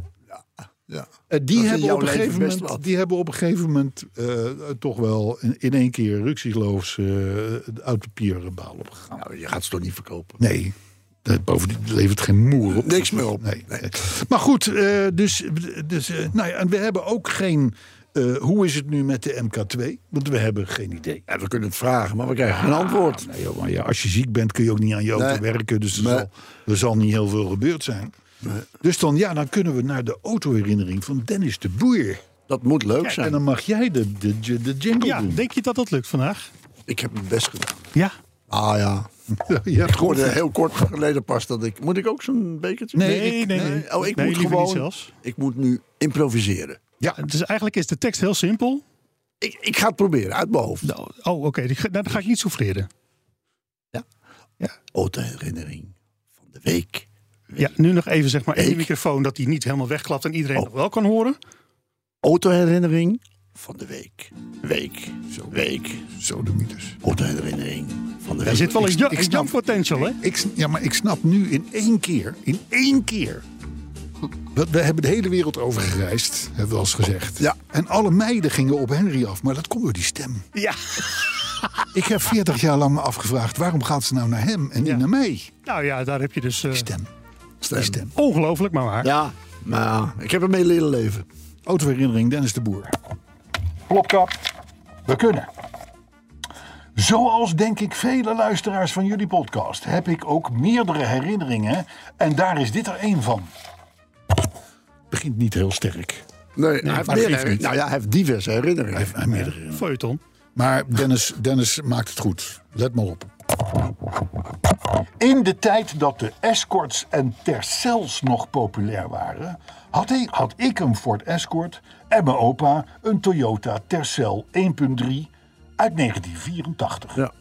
Ja. Eh, die, hebben op een gegeven moment, die hebben op een gegeven moment eh, toch wel in, in één keer ruksieloos uh, uit papierbaal opgegaan. Nou, je gaat ze toch niet verkopen? Nee, bovendien levert geen moer op. Niks meer op. Nee, nee. Maar goed, eh, dus, dus eh, nou ja, en we hebben ook geen. eh, hoe is het nu met de MK2? Want we hebben geen idee. Ja, we kunnen het vragen, maar we krijgen geen antwoord. Nee, joh, maar ja, als je ziek bent kun je ook niet aan je auto Nee. werken. Dus er, Nee. zal, er zal niet heel veel gebeurd zijn. Dus dan, ja, dan kunnen we naar de autoherinnering van Dennis de Boer. Dat moet leuk En zijn. dan mag jij de, de, de, de jingle Ja, doen. denk je dat dat lukt vandaag? Ik heb mijn best gedaan. Ja. Ah ja. *laughs* Je hebt Ik hoorde heel kort geleden pas dat ik... Moet ik ook zo'n bekertje? Nee, Nee, ik- nee, nee. Oh, ik Nee, moet gewoon... zelfs. Ik moet nu improviseren. Ja, Dus eigenlijk is de tekst heel simpel. Ik, ik ga het proberen, uit mijn hoofd. Nou, Oh, oké. nou, Dan ga ik niet souffleren. Autoherinnering van de week. Ja, nu nog even zeg maar Week. microfoon dat die niet helemaal wegklapt en iedereen Oh. nog wel kan horen. Autoherinnering van de week. Week. Week. zo de mythes. Autoherinnering van de Er week. zit wel een, young potential, hè? Ik, ja, maar ik snap nu in één keer, in één keer. We, we hebben de hele wereld over gereisd, hebben we al eens gezegd. Ja. En alle meiden gingen op Henry af, maar dat komt door die stem. Ja. *laughs* Ik heb 40 jaar lang me afgevraagd, waarom gaat ze nou naar hem en Ja. niet naar mij? Nou ja, daar heb je dus... Die stem. Stem. Die stem. ongelooflijk, maar waar. Ja, maar ik heb ermee leren leven. Autoherinnering Dennis de Boer. Plopkap. We kunnen. Zoals denk ik vele luisteraars van jullie podcast heb ik ook meerdere herinneringen en daar is dit er één van. Begint niet heel sterk. Nee, hij, heeft meer, nou ja, hij heeft diverse herinneringen. Hij heeft meerdere. Feuilleton. Maar Dennis, Dennis maakt het goed. Let maar op. In de tijd dat de Escorts en Tercels nog populair waren, had ik, had ik een Ford Escort en mijn opa een Toyota Tercel 1.3 uit 1984. Ja.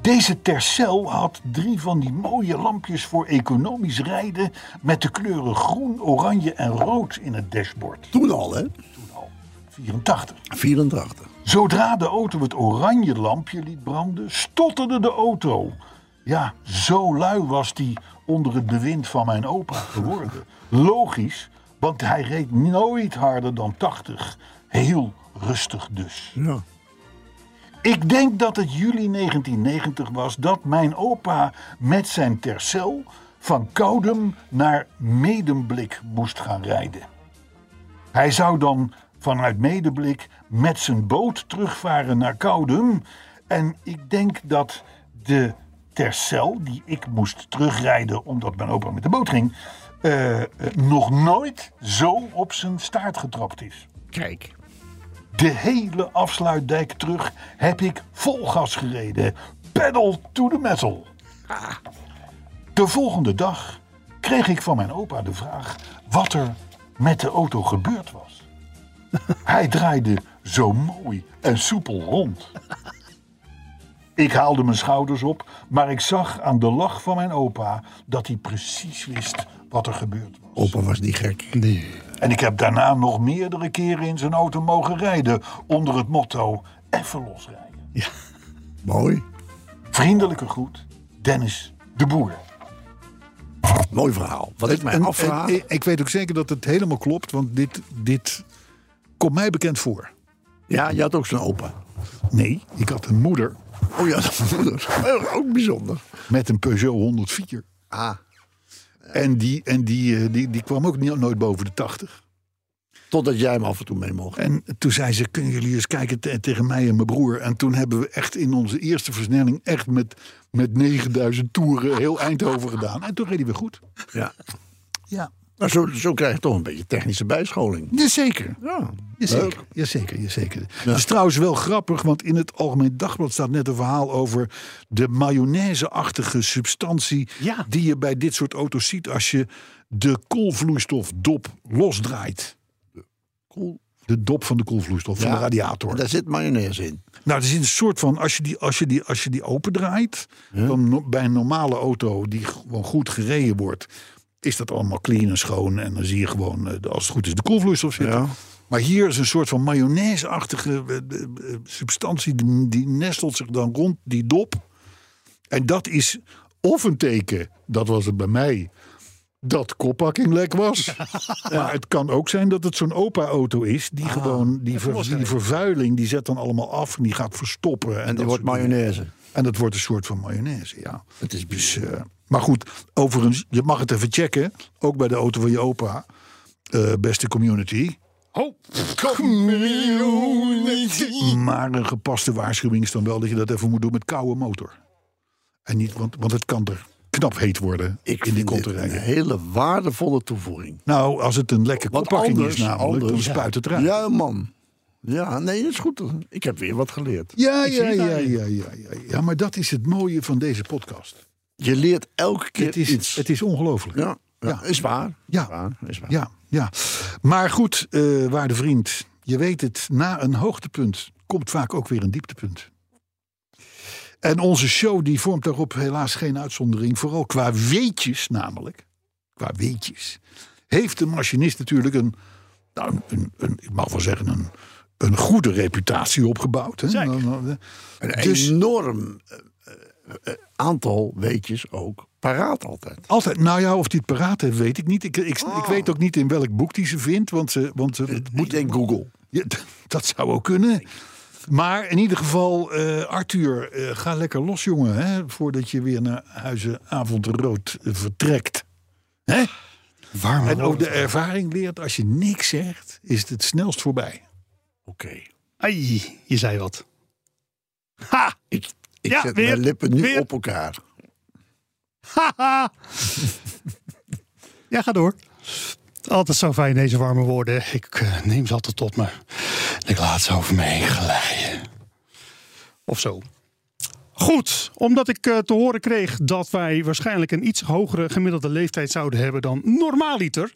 Deze Tercel had drie van die mooie lampjes voor economisch rijden met de kleuren groen, oranje en rood in het dashboard. Toen al, hè? Toen al 84. 84. Zodra de auto het oranje lampje liet branden, stotterde de auto. Ja, zo lui was die onder het bewind van mijn opa geworden. Logisch, want hij reed nooit harder dan 80. Heel rustig dus. Ja. Ik denk dat het juli 1990 was dat mijn opa met zijn Tercel van Koudem naar Medemblik moest gaan rijden. Hij zou dan vanuit Medeblik met zijn boot terugvaren naar Koudem. En ik denk dat de Tercel, die ik moest terugrijden omdat mijn opa met de boot ging, eh, eh, nog nooit zo op zijn staart getrapt is. Kijk. De hele afsluitdijk terug heb ik vol gas gereden. Pedal to the metal. De volgende dag kreeg ik van mijn opa de vraag wat er met de auto gebeurd was. *laughs* Hij draaide zo mooi en soepel rond. Ik haalde mijn schouders op, maar ik zag aan de lach van mijn opa dat hij precies wist wat er gebeurd was. Opa was niet gek. En ik heb daarna nog meerdere keren in zijn auto mogen rijden onder het motto even losrijden. Mooi. Vriendelijke groet, Dennis de Boer. Mooi verhaal. Wat ik mij En- afvraag. en- ik weet ook zeker dat het helemaal klopt, want dit, dit komt mij bekend voor. Ja, je had ook zo'n opa. Nee, ik had een moeder Oh ja, dat moeder. *laughs* Ook bijzonder. met een Peugeot 104. Ah, En die, en die, eh, die, die kwam ook niet, nooit boven de 80. totdat jij hem af en toe mee mocht. En toen zei ze, kunnen jullie eens kijken te- tegen mij en mijn broer. En toen hebben we echt in onze eerste versnelling... echt met, met 9000 toeren heel Eindhoven gedaan. En toen reden we goed. Ja. Ja, Maar zo, zo krijg je toch een beetje technische bijscholing. jazeker. Ja, Jazeker, jazeker, jazeker. Het is trouwens wel grappig, want in het Algemeen Dagblad staat net een verhaal over de mayonaise-achtige substantie Ja. die je bij dit soort auto's ziet als je de koolvloeistofdop losdraait. Cool. De dop van de koolvloeistof van Ja, de radiator. Daar zit mayonaise in. Nou, er is een soort van, als je die, als je die, als je die opendraait, dan no- bij een normale auto die gewoon goed gereden wordt, is dat allemaal clean en schoon. En dan zie je gewoon, eh, als het goed is, de koelvloeistof zitten. Ja. Maar hier is een soort van mayonaise-achtige eh, eh, substantie, die, nestelt zich dan rond die dop. En dat is of een teken, dat was het bij mij, dat koppakking lek was. *laughs* Maar het kan ook zijn dat het zo'n opa-auto is, die gewoon, die, ver- die vervuiling, die zet dan allemaal af en die gaat verstoppen. En, En die dat wordt mayonaise. En dat wordt een soort van mayonaise, ja. Het is Dus, maar goed, overigens, je mag het even checken. Ook bij de auto van je opa. Eh, beste community. Oh, Maar een gepaste waarschuwing is dan wel dat je dat even moet doen met koude motor. En niet, want, want het kan er knap heet worden Ik in die vind kont dit te een hele waardevolle toevoeging. Nou, als het een lekker anders, is namelijk, dan anders. spuit het eruit. Ja, man. Ja, nee, dat is goed. Ik heb weer wat geleerd. Ja, ja, ja, ja, ja, ja. Ja, maar dat is het mooie van deze podcast. Je leert elke keer Het is, iets. het is ongelooflijk. ja, ja, Ja. is waar. Ja. Is waar. Is waar. Ja, ja. Maar goed, eh waarde vriend, je weet het, na een hoogtepunt komt vaak ook weer een dieptepunt. En onze show die vormt daarop helaas geen uitzondering, vooral qua weetjes namelijk. Qua weetjes. Heeft de machinist natuurlijk een, nou, een, een ik mag wel zeggen, een, een goede reputatie opgebouwd. Hè? Zeker. Nou, nou, Een Dus- enorm eh, eh, eh, aantal weetjes ook paraat altijd. Altijd, nou ja, of die het paraat heeft, weet ik niet. Ik, ik, ik Oh. weet ook niet in welk boek die ze vindt, want ze, want ze, het Ik denk Google. Ja, dat zou ook kunnen. Maar in ieder geval, eh, Arthur, eh, ga lekker los, jongen. Hè, voordat je weer naar Huizen Avondrood eh, vertrekt. Hè? warme En ook de ervaring leert, als je niks zegt, is het het snelst voorbij. Oké. Ai, je zei wat. Ha! Ik, ik Ja, zet weer, mijn lippen nu weer. op elkaar. Haha. ja, ga door. Altijd zo fijn deze warme woorden. Ik eh, neem ze altijd tot me. En ik laat ze over me heen glijden. Of zo. Goed, omdat ik eh, te horen kreeg dat wij waarschijnlijk een iets hogere gemiddelde leeftijd zouden hebben dan normaaliter,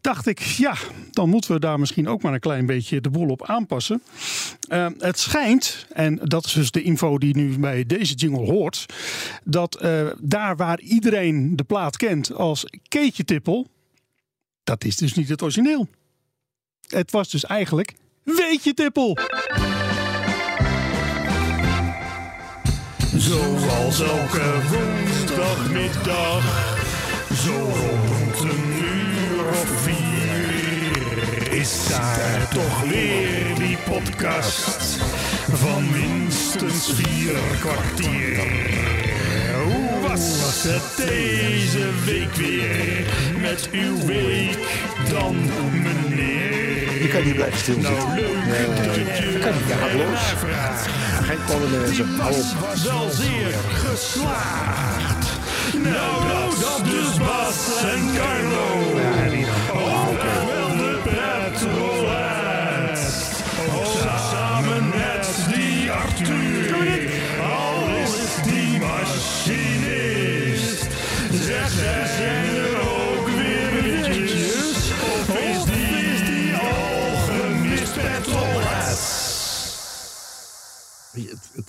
dacht ik, ja, dan moeten we daar misschien ook maar een klein beetje de boel op aanpassen. Eh, het schijnt, en dat is dus de info die nu bij deze jingle hoort, dat eh, daar waar iedereen de plaat kent als Keetje Tippel, dat is dus niet het origineel. Het was dus eigenlijk Weetje Tippel. Zoals elke woensdagmiddag, zo rond een uur of vier, is daar toch weer die podcast van minstens vier kwartier. Hoe was het deze week weer met uw week dan, meneer? Je kan niet blijven stilzitten. Nou, leuk kan niet, ja, los. Geen polonaise. Hou op. was wel zeer geslaagd. Nou, dat dus Bas en Carlo. Ook wel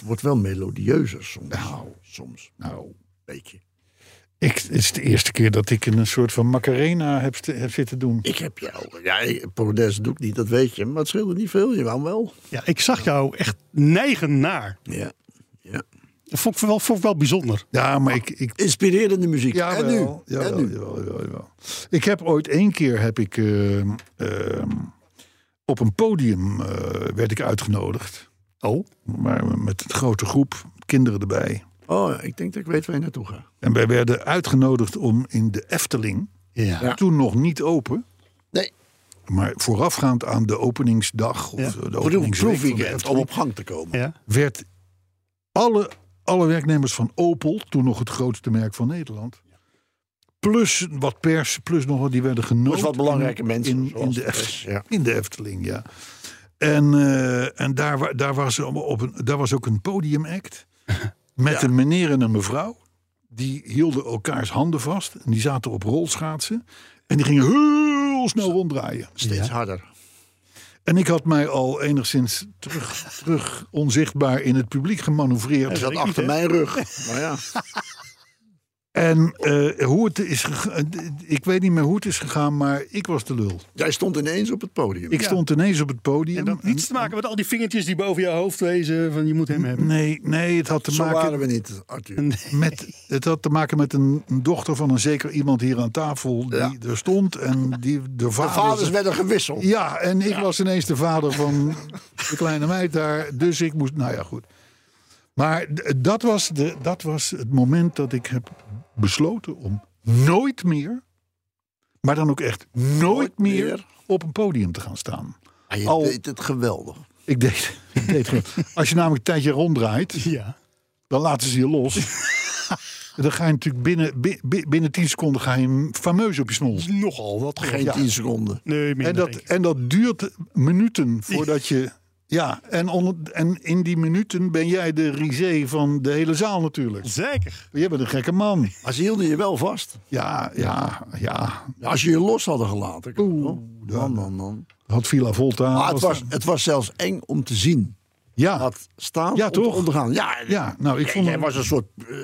wordt wel melodieuzer soms. Nou, soms. Nou, een beetje. Ik, het is de eerste keer dat ik een soort van Macarena heb, zitten doen. Ik heb jou. Ja, Polonaise doe ik niet, dat weet je. Maar het scheelde niet veel. Je wou wel. Ja, ik zag jou echt neigen naar. Ja. ja. Dat vond ik wel, vond ik wel bijzonder. Ja, maar ik, ik, Inspirerende muziek. Ja, en nu? wel, en jawel, nu? jawel, jawel, jawel. Ik heb ooit één keer heb ik, ehm, ehm, op een podium eh, werd ik uitgenodigd. Oh, Maar met een grote groep kinderen erbij. Oh, ik denk dat ik weet waar je naartoe gaat. En wij werden uitgenodigd om in de Efteling, ja. Ja. toen nog niet open, Nee, maar voorafgaand aan de openingsdag of Ja. de openingsweek van de proefweekend om op gang te komen. Ja. werd alle, alle werknemers van Opel, toen nog het grootste merk van Nederland, plus wat pers, plus nog wat, die werden genodigd. Dus wat belangrijke in- mensen, in, de, de Eft- pers, ja. in de Efteling, ja. En, eh, en daar, daar, was, op een, daar was ook een podiumact *laughs* met een meneer en een mevrouw. Die hielden elkaars handen vast en die zaten op rolschaatsen. En die gingen heel snel ronddraaien. Steeds harder. En ik had mij al enigszins terug, terug onzichtbaar in het publiek gemanoeuvreerd. Hij zat achter mijn rug. Maar *laughs* ja, En eh, hoe het is gegaan, ik weet niet meer hoe het is gegaan, maar ik was de lul. jij stond ineens op het podium. Ik stond ineens op het podium. En dat had niets te maken met al die vingertjes die boven je hoofd wezen. Van je moet hem hebben. Nee, nee, het had te Zo maken waren we niet, Arthur. met, het had te maken met een, een dochter van een zeker iemand hier aan tafel die Ja. er stond en die de De vader. vaders werden gewisseld. Ja, en ik was ineens de vader van de kleine meid daar, dus ik moest. Nou ja, goed. Maar dat was, de, dat was het moment dat ik heb besloten om nooit meer, maar dan ook echt nooit, Nooit meer, meer. op een podium te gaan staan. Ah, je Al- deed het geweldig. Ik deed, *laughs* ik deed gewoon- als je namelijk een tijdje ronddraait, Ja. dan laten ze je los. *laughs* dan ga je natuurlijk binnen, bi- bi- binnen 10 seconden ga je fameus op je snol. Nogal wat. Geen Ja. tien seconden. Nee, minder. En dat, en dat duurt minuten voordat je. Ja, en, onder, en in die minuten ben jij de risée van de hele zaal natuurlijk. Zeker. Je bent een gekke man. Maar ze hielden je wel vast. Ja, ja, ja. Als je je los hadden gelaten. Oeh, man, man, man. Had Villa Volta. Maar het was, het was zelfs eng om te zien. Ja, Had staan Ja, toch? ondergaan. Ja, ja, nou, ik vond Jij hem- was een soort eh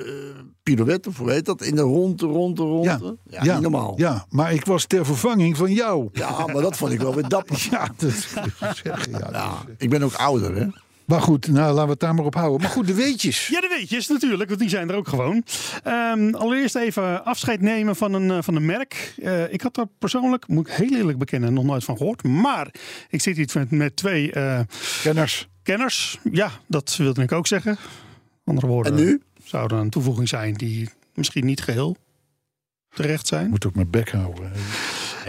pirouette, of hoe heet dat? In de ronde, ronde, ronde. Ja, niet normaal. Ja. Ja, maar ik was ter vervanging van jou. maar dat vond ik wel weer dapper. *laughs* Ja, dat. Ja, Ja, ik ben ook ouder, hè? Maar goed, nou, laten we het daar maar op houden. Maar goed, de weetjes. Ja, de weetjes natuurlijk, want die zijn er ook gewoon. Ehm, allereerst even afscheid nemen van een, eh, van een merk. Eh, ik had er persoonlijk, moet ik heel eerlijk bekennen, nog nooit van gehoord. Maar ik zit hier met, met twee eh, Kenners. kenners. Ja, dat wilde ik ook zeggen. Andere woorden En nu? zouden een toevoeging zijn die misschien niet geheel terecht zijn. Moet ook mijn bek houden.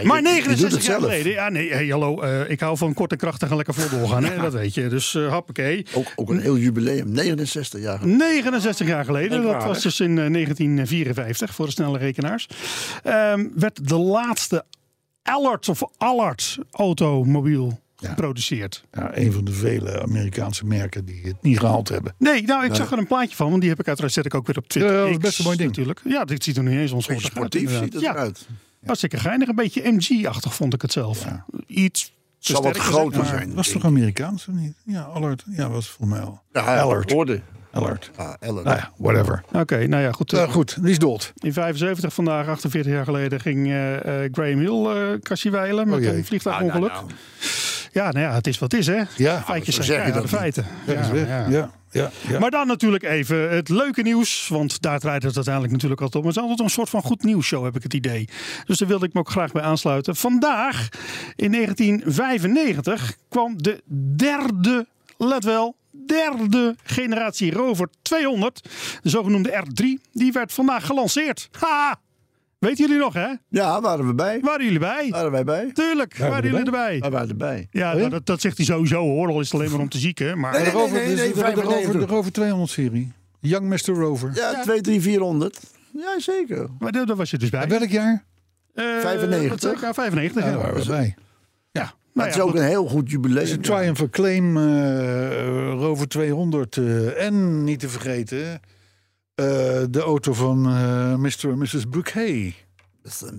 Maar je doet 69 het jaar zelf. geleden. Ja, nee, hey, hallo. eh, ik hou van kort en krachtig en lekker vol doorgaan. *laughs* Hè, dat weet je. Dus eh hoppakee. Ook, ook een heel jubileum. 69 jaar geleden. 69 jaar geleden, dat was dus in eh, 1954 voor de snelle rekenaars, ehm, werd de laatste Allard of Allard automobiel geproduceerd. Ja, een van de vele Amerikaanse merken die het niet gehaald hebben. Nee, nou, ik zag er een plaatje van, want die heb ik uiteraard zet ik ook weer op Twitter. Ja, dat is best een mooi ding. Natuurlijk. Ja, dit ziet er nu niet eens onschuldig uit. sportief ziet het ja, eruit. Hartstikke geinig. Een beetje MG-achtig vond ik het zelf. Iets te Zal wat groter maar- zijn. Was toch Amerikaans of niet? Ja, Allard. Ja, was voor mij al. Ja, Allard. Hoorde. Allard. Ja, Ellen. Nou ja, whatever. Oké, nou ja, goed. Uh, goed, die is dood. In 75 vandaag, 48 jaar geleden, ging eh, eh, Graham Hill uh, met Oh een vliegtuigongeluk. Nou, nou, Ja, nou ja, het is wat het is, hè? Ja, Feitjes zijn zeg je dat feiten. ja. Ja, ja, ja. Maar dan natuurlijk even het leuke nieuws. Want daar draait het uiteindelijk natuurlijk altijd om. Het is altijd een soort van goed nieuwsshow, heb ik het idee. Dus daar wilde ik me ook graag bij aansluiten. Vandaag, in 1995, kwam de derde, let wel, derde generatie Rover 200. De zogenoemde R3. Die werd vandaag gelanceerd. Ha! Weten jullie nog, hè? Ja, waren we bij. Waren jullie bij? Waren wij bij? Tuurlijk, Waren jullie erbij? Wij waren erbij. Ja, nou, dat, dat zegt hij sowieso hoor. Al is het alleen maar om te zieken. Maar Nee, de Rover, nee, nee, dus nee, de, de, Rover, 95. de Rover 200 serie. Young Mr. Rover. Ja, 2, 3, 400. Ja, zeker. Maar daar was je dus bij. Welk jaar? Eh, 95? wat zei ik? Ja, 95. Ja, waren we bij. ja. Maar Nou het ja, is ook goed. een heel goed jubileum. Het is een Triumph Acclaim eh, Rover 200. eh, en niet te vergeten, eh, de auto van eh, Mr. en Mrs. Bouquet.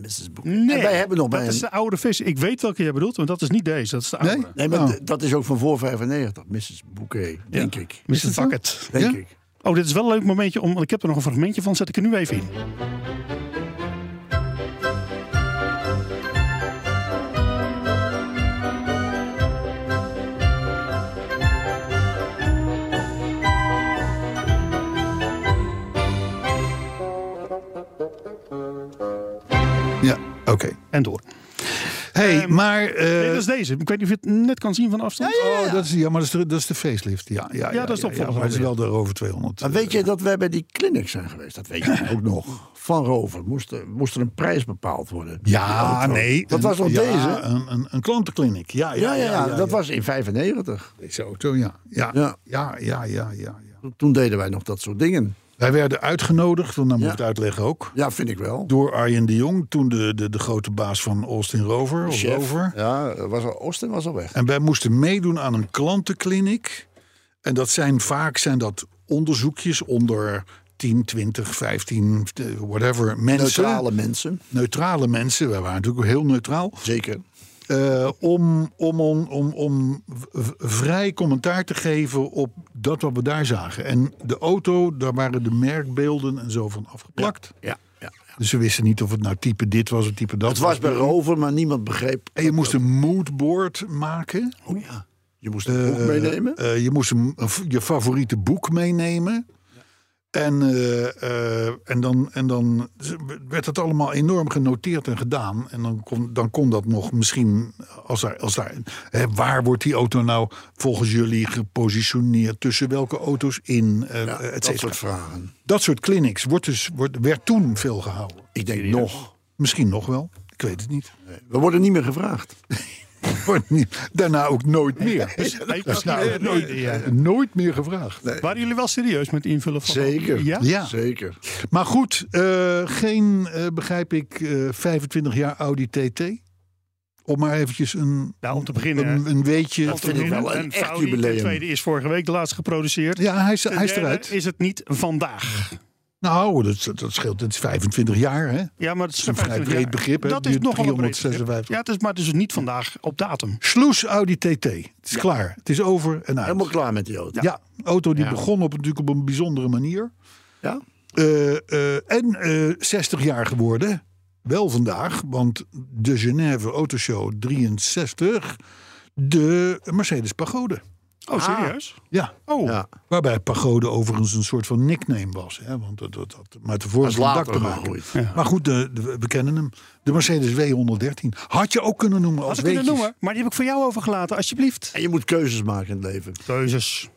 Mrs. Bouquet. Nee, En wij hebben nog bij dat een... is de oude versie. Ik weet welke je bedoelt, want dat is niet deze. Dat is de oude. Nee? Nee, maar Oh. dat is ook van voor 95. Mrs. Bouquet, denk ik. Mr. het zo? Bucket. Denk Ja? ik. Oh, dit is wel een leuk momentje, om, want ik heb er nog een fragmentje van. Zet ik er nu even in. Ja, oké. En door. hey, Ehm, maar... eh, Nee, dat is deze. Ik weet niet of je het net kan zien van afstand. Oh, dat is, ja, maar dat is, de, dat is de facelift. Ja, ja, ja, dat is opvolger maar het is wel de over 200. Maar weet je dat wij bij die clinic zijn geweest? Dat weet je *laughs* ook nog. Van Rover moest er, moest er een prijs bepaald worden. Ja, nee. Dat was nog ja, deze? Een, een, een klantenkliniek. Ja, Ja, ja, ja, dat was in 95. Deze auto, ja. Ja, ja, Ja. ja, ja, ja. ja, Toen deden wij nog dat soort dingen. Wij werden uitgenodigd, want dan moet ik het uitleggen ook. Ja, vind ik wel. Door Arjen de Jong, toen de, de, de grote baas van Austin Rover. Of. Rover. Ja, was al, Austin was al weg. En wij moesten meedoen aan een klantenkliniek. En dat zijn vaak zijn dat onderzoekjes onder 10, 20, 15, eh, whatever mensen. Neutrale mensen. neutrale mensen. Wij waren natuurlijk heel neutraal. Zeker. Eh, om, om, om, om, vrij commentaar te geven op dat wat we daar zagen. En de auto, daar waren de merkbeelden en zo van afgeplakt. Ja, ja. Dus ze wisten niet of het nou type dit was of type dat Het was bij Rover, maar niemand begreep. En je moest een moodboard maken. Oh ja. Je moest een boek Eh, meenemen. eh, je moest een, je favoriete boek meenemen. En, eh, eh, en, dan, en dan werd het allemaal enorm genoteerd en gedaan. En dan kon, dan kon dat nog misschien, als daar, als daar, hè, waar wordt die auto nou volgens jullie gepositioneerd? Tussen welke auto's in? eh, Ja, et dat soort vragen. Dat soort clinics wordt dus, wordt, werd toen veel gehouden. Ik denk nog. Misschien nog wel. Ik weet het niet. We worden niet meer gevraagd. *laughs* *laughs* Daarna ook nooit meer. Dat is nou nooit, nee, ja. nooit meer gevraagd. Waren jullie wel serieus met invullen van... Zeker. Ja? Ja. Zeker. Maar goed, eh, geen, eh, begrijp ik, eh 25 jaar Audi TT. Om maar eventjes een, Nou, om te beginnen... een, een weetje. Dat vind ik wel een echt Audi, jubileum. De tweede is vorige week de laatste geproduceerd. Ja, hij is, hij is eruit. is het niet vandaag. Nou, dat, dat scheelt. Het is 25 jaar, hè? Ja, maar het is een vrij 25 breed jaar. begrip, hè? Dat is nogal een breed begrip. 356. Ja, het is, maar het is dus niet vandaag op datum. Sloes Audi TT. Het is klaar. Het is over en uit. Helemaal klaar met die auto. Ja, auto die Ja. begon op, natuurlijk op een bijzondere manier. Ja? Eh, eh, en eh 60 jaar geworden. Wel vandaag, want de Genève Autoshow 63. De Mercedes Pagode. Oh, serieus? Ja, Oh, Ja. waarbij Pagode overigens een soort van nickname was. Hè? Want dat Dat voor is van het dak te maken. Ja. Maar goed, de, de- we kennen hem. De Mercedes W113. Had je ook kunnen noemen als had ik kunnen noemen. Maar die heb ik voor jou overgelaten, alsjeblieft. En je moet keuzes maken in het leven. Keuzes.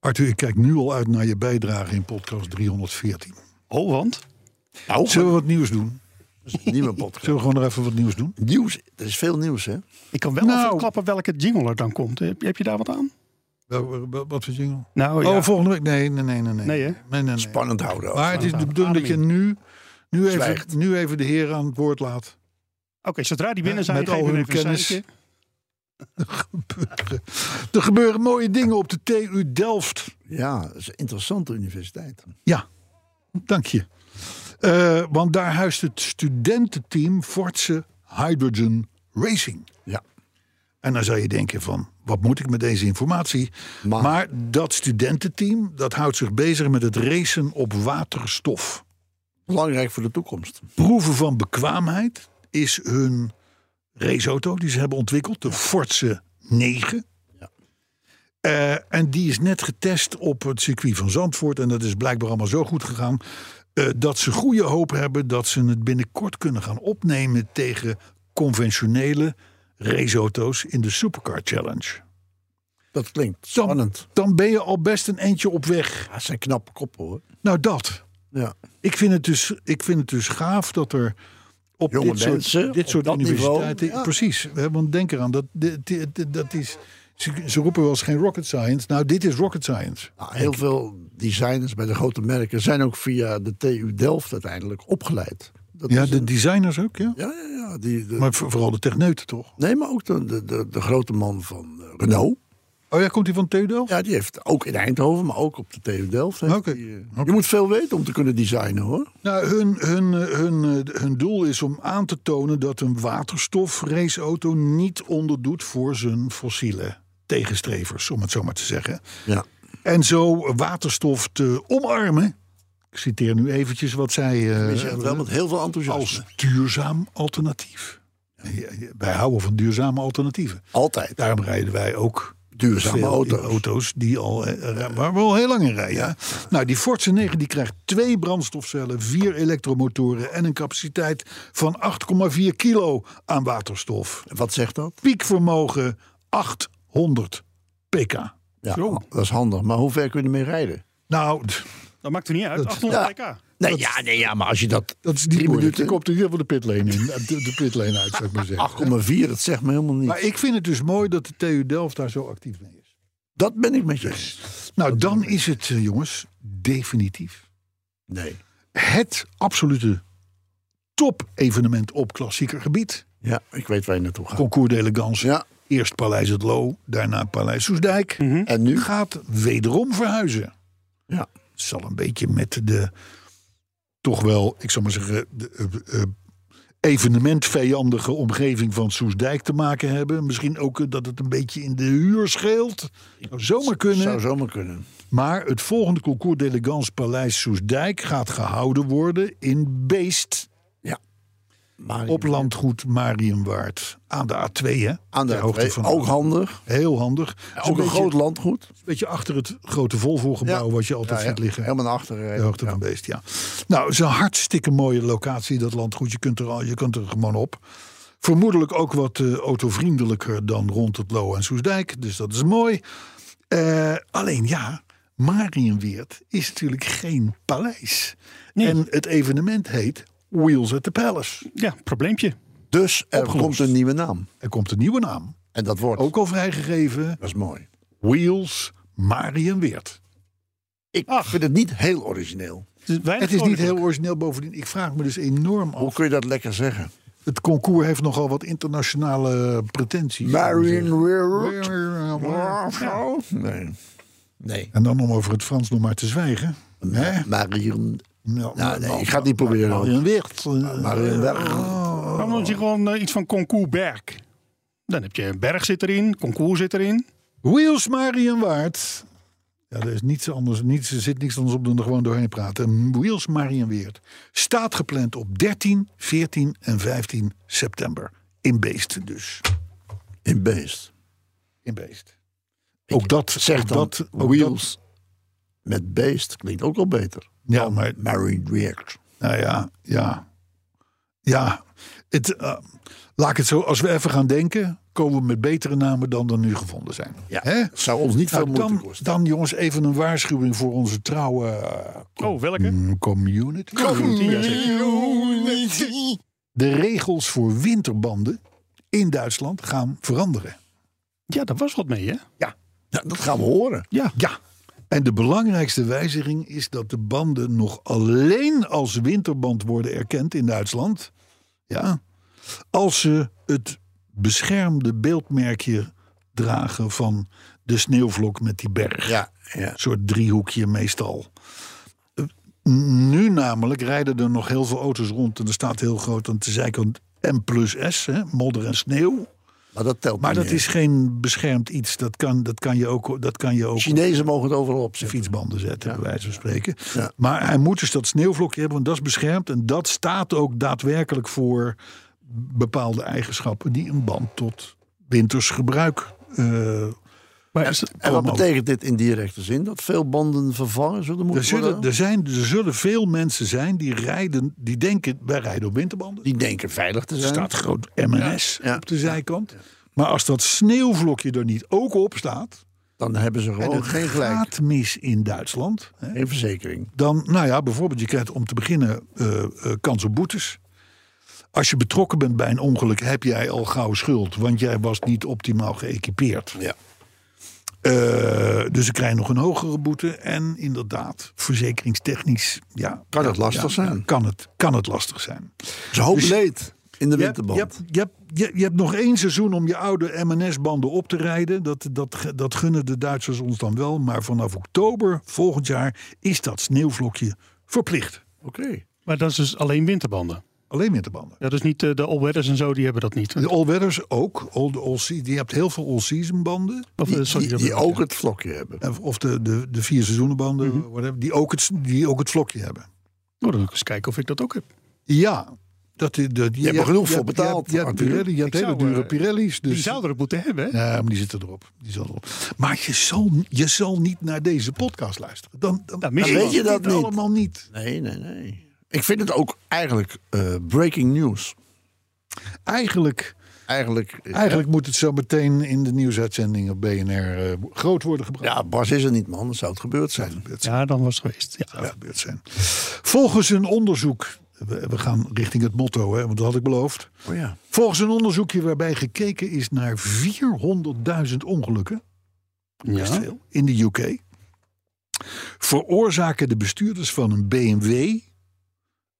Arthur, ik kijk nu al uit naar je bijdrage in podcast 314. Oh, want? Nou, Zullen we wat nieuws doen? dat is een nieuwe podcast. Zullen we gewoon nog even wat nieuws doen? Nieuws. Er is veel nieuws, hè? Ik kan wel Nou. even klappen welke jingle er dan komt. Heb, heb je daar wat aan? Wat voor jingle? Nou, Oh, volgende week? Nee, nee, nee, nee. Nee, Nee, hè? nee, nee, nee. Spannend houden. Maar het is de bedoeling dat je nu, nu, even, nu even de heren aan het woord laat. Oké, zodra die binnen zijn, Met al hun kennis. seintje. *laughs* Er gebeuren mooie dingen op de TU Delft. Ja, dat is een interessante universiteit. Ja, dank je. Eh, want daar huist het studententeam Fortse Hydrogen Racing. Ja. En dan zou je denken van, wat moet ik met deze informatie? Maar, Maar- dat studententeam, dat houdt zich bezig met het racen op waterstof. Belangrijk voor de toekomst. Proeven van bekwaamheid is hun raceauto die ze hebben ontwikkeld, de Fortse 9. Ja. Eh, en die is net getest op het circuit van Zandvoort. En dat is blijkbaar allemaal zo goed gegaan. eh, dat ze goede hoop hebben dat ze het binnenkort kunnen gaan opnemen tegen conventionele raceauto's in de Supercar Challenge. Dat klinkt spannend. Dan ben je al best een eentje op weg. Ja, dat zijn knappe koppen, hoor. Nou, dat. Ja. Ik vind het dus, ik vind het dus gaaf dat er op Jonge dit soort, mensen dit soort niveau, universiteiten. ja. Precies, hè, want denk eraan, dat, dit- dit- dit- dat is, ze, ze roepen wel eens geen rocket science. Nou, dit is rocket science. Nou, heel veel designers bij de grote merken zijn ook via de TU Delft uiteindelijk opgeleid. Dat Ja, de een- designers ook, ja. ja, ja, ja. Die, de, Maar voor- vooral de techneuten toch? nee, maar ook de, de, de, de grote man van eh, Renault. Oh ja, komt hij van TU Delft? Ja, die heeft ook in Eindhoven, maar ook op de TU Delft. die, eh. Je moet veel weten om te kunnen designen hoor. Nou, hun, hun, eh, hun, hun doel is om aan te tonen dat een waterstofraceauto niet onderdoet voor zijn fossiele tegenstrevers, om het zo maar te zeggen. Ja. En zo waterstof te omarmen. Ik citeer nu eventjes wat zij eh, Je zegt het wel met heel veel als enthousiasme. duurzaam alternatief. Ja, ja, Wij houden van duurzame alternatieven. Altijd. Daarom rijden wij ook Duurzame auto's. auto's die al, eh, waar we al heel lang in rijden. Nou, die Forza 9 die krijgt twee brandstofcellen, vier elektromotoren en een capaciteit van 8,4 kilo aan waterstof. Wat zegt dat? Piekvermogen 800 pk. Ja, Zo. dat is handig. Maar hoe ver kun je ermee rijden? Nou, Dat maakt er niet uit. 800 pk. Nee, ja, nee, ja, maar als je dat... dat is Drie moeilijk. minuten. Je komt er in ieder geval de pitlane in. De, de pitlane uit, zou ik maar zeggen. *laughs* 8,4, dat zegt me helemaal niet. Maar ik vind het dus mooi dat de TU Delft daar zo actief mee is. Dat ben ik met je eens. Nou, dan is het, eh, jongens, definitief. Nee. het absolute top-evenement op klassieker gebied. Ja, ik weet waar je naartoe gaat. Concours d'Elegance. Ja, Eerst Paleis het Loo, daarna Paleis Soesdijk. en nu? Gaat wederom verhuizen. Zal een beetje met de, toch wel, ik zou maar zeggen, de, eh, evenementvijandige omgeving van Soesdijk te maken hebben. Misschien ook eh, dat het een beetje in de huur scheelt. Zou zomaar kunnen. Zou zomaar kunnen. Maar het volgende concours d'Elegance Paleis Soesdijk gaat gehouden worden in Beest. Op landgoed Marienwaard. Aan de A2, hè? aan de hoogte A2, van ook handig. Heel handig. Ook een beetje, groot landgoed. beetje achter het grote Volvo-gebouw... Ja. wat je altijd Ja, ziet ja, liggen. Helemaal naar achteren. De hoogte van Beest, ja. Nou, het is een hartstikke mooie locatie, dat landgoed. Je kunt er, al, je kunt er gewoon op. Vermoedelijk ook wat eh, autovriendelijker dan rond het Loo en Soesdijk. Dus dat is mooi. Eh, alleen ja, Marienweert is natuurlijk geen paleis. Nee. En het evenement heet Wheels at the Palace. Ja, probleempje. Dus er Opgelost. komt een nieuwe naam. Er komt een nieuwe naam. En dat wordt. Ook al vrijgegeven. Dat is mooi. Wheels Marienweert. Ik Ach. vind het niet heel origineel. Het is, Het is niet heel origineel bovendien. Ik vraag me dus enorm Hoe af. kun je dat lekker zeggen? Het concours heeft nogal wat internationale pretenties. Marion. Ja. Nee. Nee. En dan om over het Frans nog maar te zwijgen. Marion. Nou, Nou, nee, ik ga het niet proberen. Marion Weert. Marion Weird. Dan moet je gewoon eh, iets van concours berg. Dan heb je een berg zit erin, concours zit erin. Wheels Marienwaard. Ja, er is niets anders, niets, er zit niks anders op dan er gewoon doorheen praten. Wheels Marienweert staat gepland op 13, 14 en 15 september. In Beest dus. In beest. In Beest. Ook dat, Zeg ook dan dat, ook wheels met beest klinkt ook wel beter. Ja, maar Marion Weird. Nou ja, ja. Ja, het, eh, laat ik het zo, als we even gaan denken, komen we met betere namen dan er nu gevonden zijn. Ja. Hè? Zou ons niet veel Nou, moeite dan, kosten. dan jongens even een waarschuwing voor onze trouwe eh, Oh, welke? mm, community. Community. De regels voor winterbanden in Duitsland gaan veranderen. Ja, daar was wat mee, hè? Ja, dat gaan we horen. Ja. Ja. En de belangrijkste wijziging is dat de banden nog alleen als winterband worden erkend in Duitsland. Ja. Als ze het beschermde beeldmerkje dragen van de sneeuwvlok met die berg. Ja, ja. Een soort driehoekje meestal. Nu namelijk rijden er nog heel veel auto's rond en er staat heel groot aan de zijkant M plus S, hè, modder en sneeuw. Maar dat telt Maar dat meer. is geen beschermd iets. Dat kan, dat kan je ook, dat kan je ook Chinezen mogen het overal op opzetten. fietsbanden zetten, bij wijze van spreken. Ja. Maar hij moet dus dat sneeuwvlokje hebben, want dat is beschermd. En dat staat ook daadwerkelijk voor bepaalde eigenschappen die een band tot winters gebruik. eh, Maar En wat Allemaal. betekent dit in directe zin? Dat veel banden vervangen zullen moeten er, zullen, worden? er, zijn, er zullen veel mensen zijn die rijden, die denken wij rijden op winterbanden. Die denken veilig te Er zijn. staat groot MNS Ja. op de zijkant. Maar als dat sneeuwvlokje er niet ook op staat, Dan hebben ze en gewoon het geen gelijk. gaat mis in Duitsland, hè, Geen verzekering. dan, nou ja, bijvoorbeeld, je krijgt om te beginnen eh, kans op boetes. Als je betrokken bent bij een ongeluk, heb jij al gauw schuld, want jij was niet optimaal geëquipeerd. Ja. Eh, dus ze krijgen nog een hogere boete. En inderdaad, verzekeringstechnisch, ja. Kan het lastig ja, zijn. ja, kan, het, kan het lastig zijn. Ze hoop Dus- leed. in de Je hebt, winterband. je, hebt, je, hebt, je, je hebt nog één seizoen om je oude MNS-banden op te rijden. Dat, dat, dat gunnen de Duitsers ons dan wel. Maar vanaf oktober volgend jaar is dat sneeuwvlokje verplicht. Oké. Maar dat is dus alleen winterbanden. Alleen winterbanden. Ja, dus niet eh, de all-weathers en zo, die hebben dat niet. De all-weathers ook. All, de all, je hebt heel veel all-season banden. Of, eh, Die, sorry, die, die ook het vlokje hebben. Of- de, de, de vier seizoenenbanden. whatever, die, ook het, die ook het vlokje hebben. Oh, dan moet ik eens kijken of ik dat ook heb. Ja. Dat, dat, je, hebt er genoeg voor betaald, Je hebt. Pirelli, je hele zou, dure eh, Pirelli's. Dus, Die zouden er moeten hebben, hè? Ja, maar die zitten erop. Die zal erop. Maar je zal, je zal niet naar deze podcast luisteren. Dan, dan, Dan mis Dan je weet je dat niet. allemaal niet. Nee, nee, nee. Ik vind het ook eigenlijk eh, breaking news. Eigenlijk, Eigenlijk, eh, eigenlijk moet het zo meteen in de nieuwsuitzending op BNR eh, groot worden gebracht. ja, Bas is er niet, man. Dat zou het gebeurd zijn. Ja, dan was het geweest. Ja. zou gebeurd zijn. Volgens een onderzoek, we, we gaan richting het motto, hè, want dat had ik beloofd. Oh ja. Volgens een onderzoekje waarbij gekeken is naar 400.000 ongelukken best Ja. veel, in de UK, veroorzaken de bestuurders van een BMW,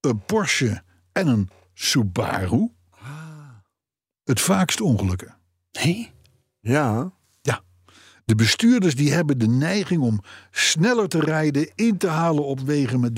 een Porsche en een Subaru het vaakst ongelukken. Nee? Ja. De bestuurders die hebben de neiging om sneller te rijden, in te halen op wegen met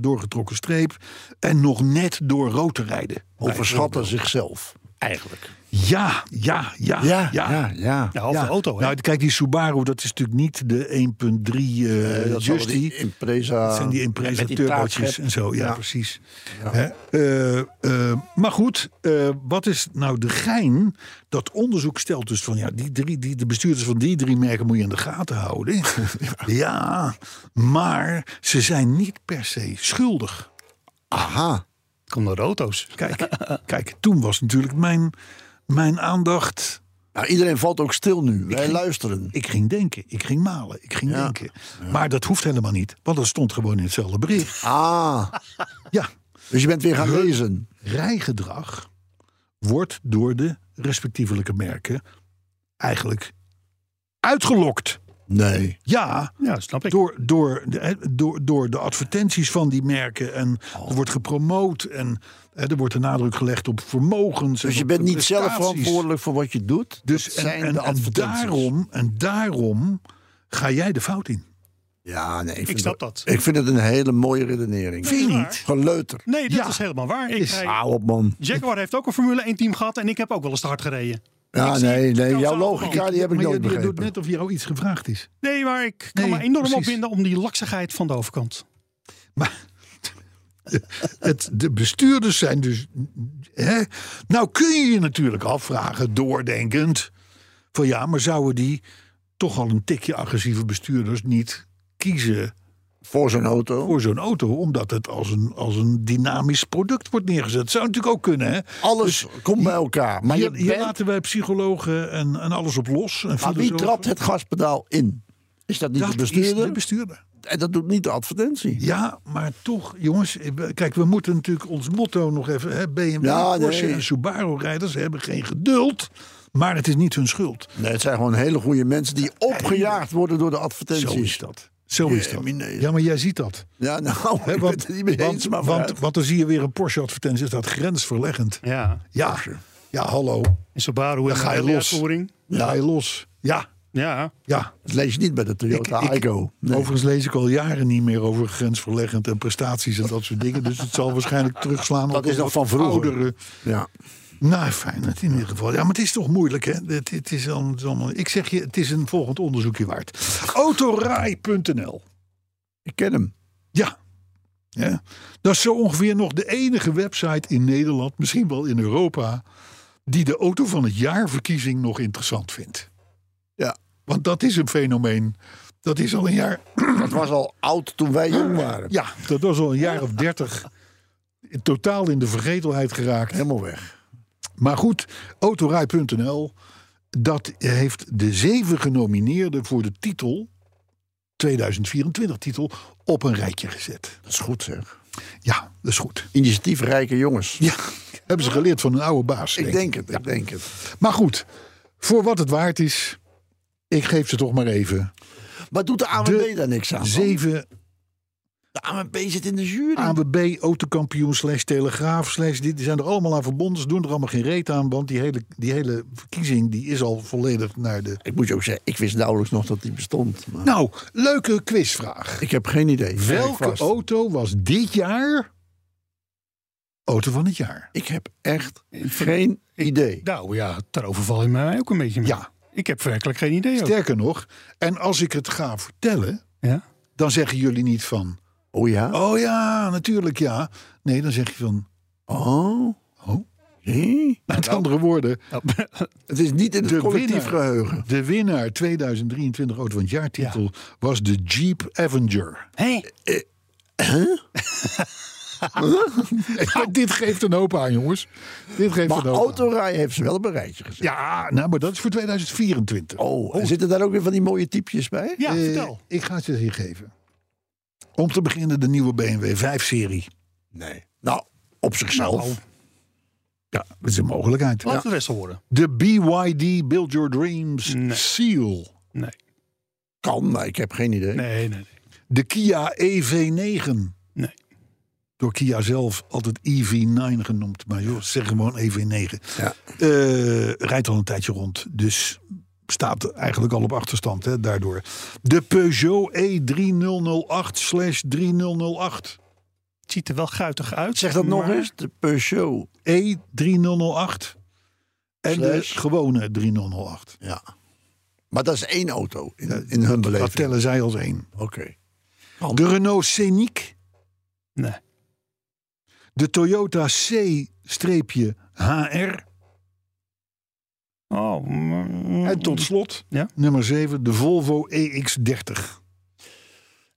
doorgetrokken streep en nog net door rood te rijden. Overschatten zichzelf. Eigenlijk. Ja, ja, ja, Ja, ja. ja, ja. Of de auto, hè? Nou, kijk, die Subaru, dat is natuurlijk niet de 1.3 eh Eh, dat Justy. die Impreza. Dat zijn die Impreza met die turbootjes taartschep. en zo. Ja, Ja. precies. Hè? Eh, eh, maar goed, eh, wat is nou de gein? Dat onderzoek stelt dus van ja, die drie, die, de bestuurders van die drie merken moet je in de gaten houden. *laughs* ja, maar ze zijn niet per se schuldig. Aha. Het komt door de auto's. Kijk, kijk toen was natuurlijk mijn, mijn aandacht. Nou, iedereen valt ook stil nu. Wij ging- luisteren. Ik ging denken, ik ging malen, ik ging Ja. denken. Maar dat hoeft helemaal niet, want dat stond gewoon in hetzelfde bericht. Ah. Ja, Dus je bent weer gaan lezen. rijgedrag wordt door de respectievelijke merken eigenlijk uitgelokt. Nee. Ja, Ja, snap ik. door, door, de, hè, door, door de advertenties van die merken. En er wordt gepromoot en hè, er wordt de nadruk gelegd op vermogens. Dus je bent niet zelf verantwoordelijk voor wat je doet. Dus Dat zijn en, de en daarom, en daarom ga jij de fout in. Ja, nee. Ik, vind snap het- dat. Ik vind het een hele mooie redenering. Vind je niet? Geleuter. Nee, dat Ja. is helemaal waar. Ik Is- op, man. Jaguar heeft ook een Formule 1 team gehad en ik heb ook wel eens te hard gereden. Ja, nee, nee. Jouw logica, die heb ik maar je, nooit je doet begrepen. net of jou iets gevraagd is. Nee, maar ik kan Nee, me enorm precies. opwinden om die laksigheid van de overkant. Maar *laughs* het, de bestuurders zijn dus. Hè? Nou kun je je natuurlijk afvragen, doordenkend. Van ja, maar zouden die toch al een tikje agressieve bestuurders niet kiezen Voor zo'n auto. voor zo'n auto? Omdat het als een, als een dynamisch product wordt neergezet. Dat zou natuurlijk ook kunnen, hè? Alles komt bij elkaar. Maar je hier, hier bent- laten wij psychologen en, en alles op los. En maar wie trapt het gaspedaal in? Is dat niet Dat de bestuurder? is de bestuurder. En dat doet niet de advertentie. Ja, maar toch, jongens. Kijk, we moeten natuurlijk ons motto nog even. Hè, BMW, Ja, Porsche nee. en Subaru-rijders hebben geen geduld. Maar het is niet hun schuld. Nee, het zijn gewoon hele goede mensen die opgejaagd worden door de advertenties. Zo is dat. Zo is dat. Ja, maar jij ziet dat. Ja, nou, Hè, *laughs* ik ben het niet mee want, eens, maar want, dan zie je weer een Porsche-advertentie. Er staat grensverleggend. Ja. Ja, ja hallo. En Subaru Dan ga je de los. uitvoering. Ga je los. Ja, Ja. ja. Dat lees je niet bij de Toyota Ik- ik- Aygo. Nee. Overigens lees ik al jaren niet meer over grensverleggend en prestaties en dat soort dingen. Dus het zal waarschijnlijk terugslaan Dat op is nog van vroeger. oudere Ja. Nou, fijn. In ieder geval. Ja, maar het is toch moeilijk, hè? Het, het is allemaal, ik zeg je, het is een volgend onderzoekje waard. Autorij.nl. Ik ken hem. Ja. ja. Dat is zo ongeveer nog de enige website in Nederland, misschien wel in Europa, die de auto van het jaarverkiezing nog interessant vindt. Ja. Want dat is een fenomeen. Dat is al een jaar. Het was al oud toen wij jong waren. Ja, dat was al een jaar of dertig. Totaal in de vergetelheid geraakt. Helemaal weg. Maar goed, autorij.nl, dat heeft de zeven genomineerden voor de titel, 2024 titel, op een rijtje gezet. Dat is goed zeg. Ja, dat is goed. Initiatiefrijke jongens. Ja, *laughs* hebben ze geleerd van een oude baas. ik denk het, ik denk het. Maar goed, voor wat het waard is, ik geef ze toch maar even. Maar doet de AWB daar niks aan? Zeven. De ANWB zit in de jury. ANWB, autokampioen, slash telegraaf, slash... Die, die zijn er allemaal aan verbonden. Ze doen er allemaal geen reet aan, want die hele, die hele verkiezing die is al volledig naar de... Ik moet je ook zeggen, ik wist nauwelijks nog dat die bestond. Maar Nou, leuke quizvraag. ik heb geen idee. Welke auto was dit jaar auto van het jaar? Ik heb echt geen idee. Nou ja, daarover val je mij ook een beetje mee. Ja. Ik heb werkelijk geen idee. ook. Sterker nog, en als ik het ga vertellen, Ja? dan zeggen jullie niet van... Oh ja? Oh ja, natuurlijk ja. Nee, dan zeg je van... Oh? Oh. Zie? Met andere woorden, *laughs* Het is niet in het De collectief winnaar. geheugen. de winnaar 2023 Auto van het Jaar titel was de Jeep Avenger. Hé? *laughs* Ja, dit geeft een hoop aan, jongens. Dit geeft Maar een hoop aan. autorijden heeft ze wel op een rijtje gezet. Ja, nou, maar dat is voor 2024. Oh, en zitten daar ook weer van die mooie typjes bij? Ja, Eh, vertel. ik ga je hier geven. Om te beginnen de nieuwe BMW 5-serie. Nee. Nou, op zichzelf. Nou, Ja, dat is een mogelijkheid. laten we best wel horen. De BYD Build Your Dreams Nee. Seal. Nee, Kan, maar ik heb geen idee. nee, nee. nee. De Kia EV9. Nee. Door Kia zelf altijd EV9 genoemd. Maar joh, zeg gewoon EV9. Ja. Eh, rijdt al een tijdje rond. Dus staat eigenlijk al op achterstand hè, daardoor. De Peugeot E E3008 slash 3008. Het ziet er wel guitig uit. Zeg dat nog eens. De Peugeot. E3008. En Slash. de gewone 3008. Ja. Maar dat is één auto in, in hun Dat beleving. tellen zij als één. Oké. De Renault Scenic. Nee. De Toyota C-HR. Oh, En tot slot, Ja. nummer 7, de Volvo E EX30.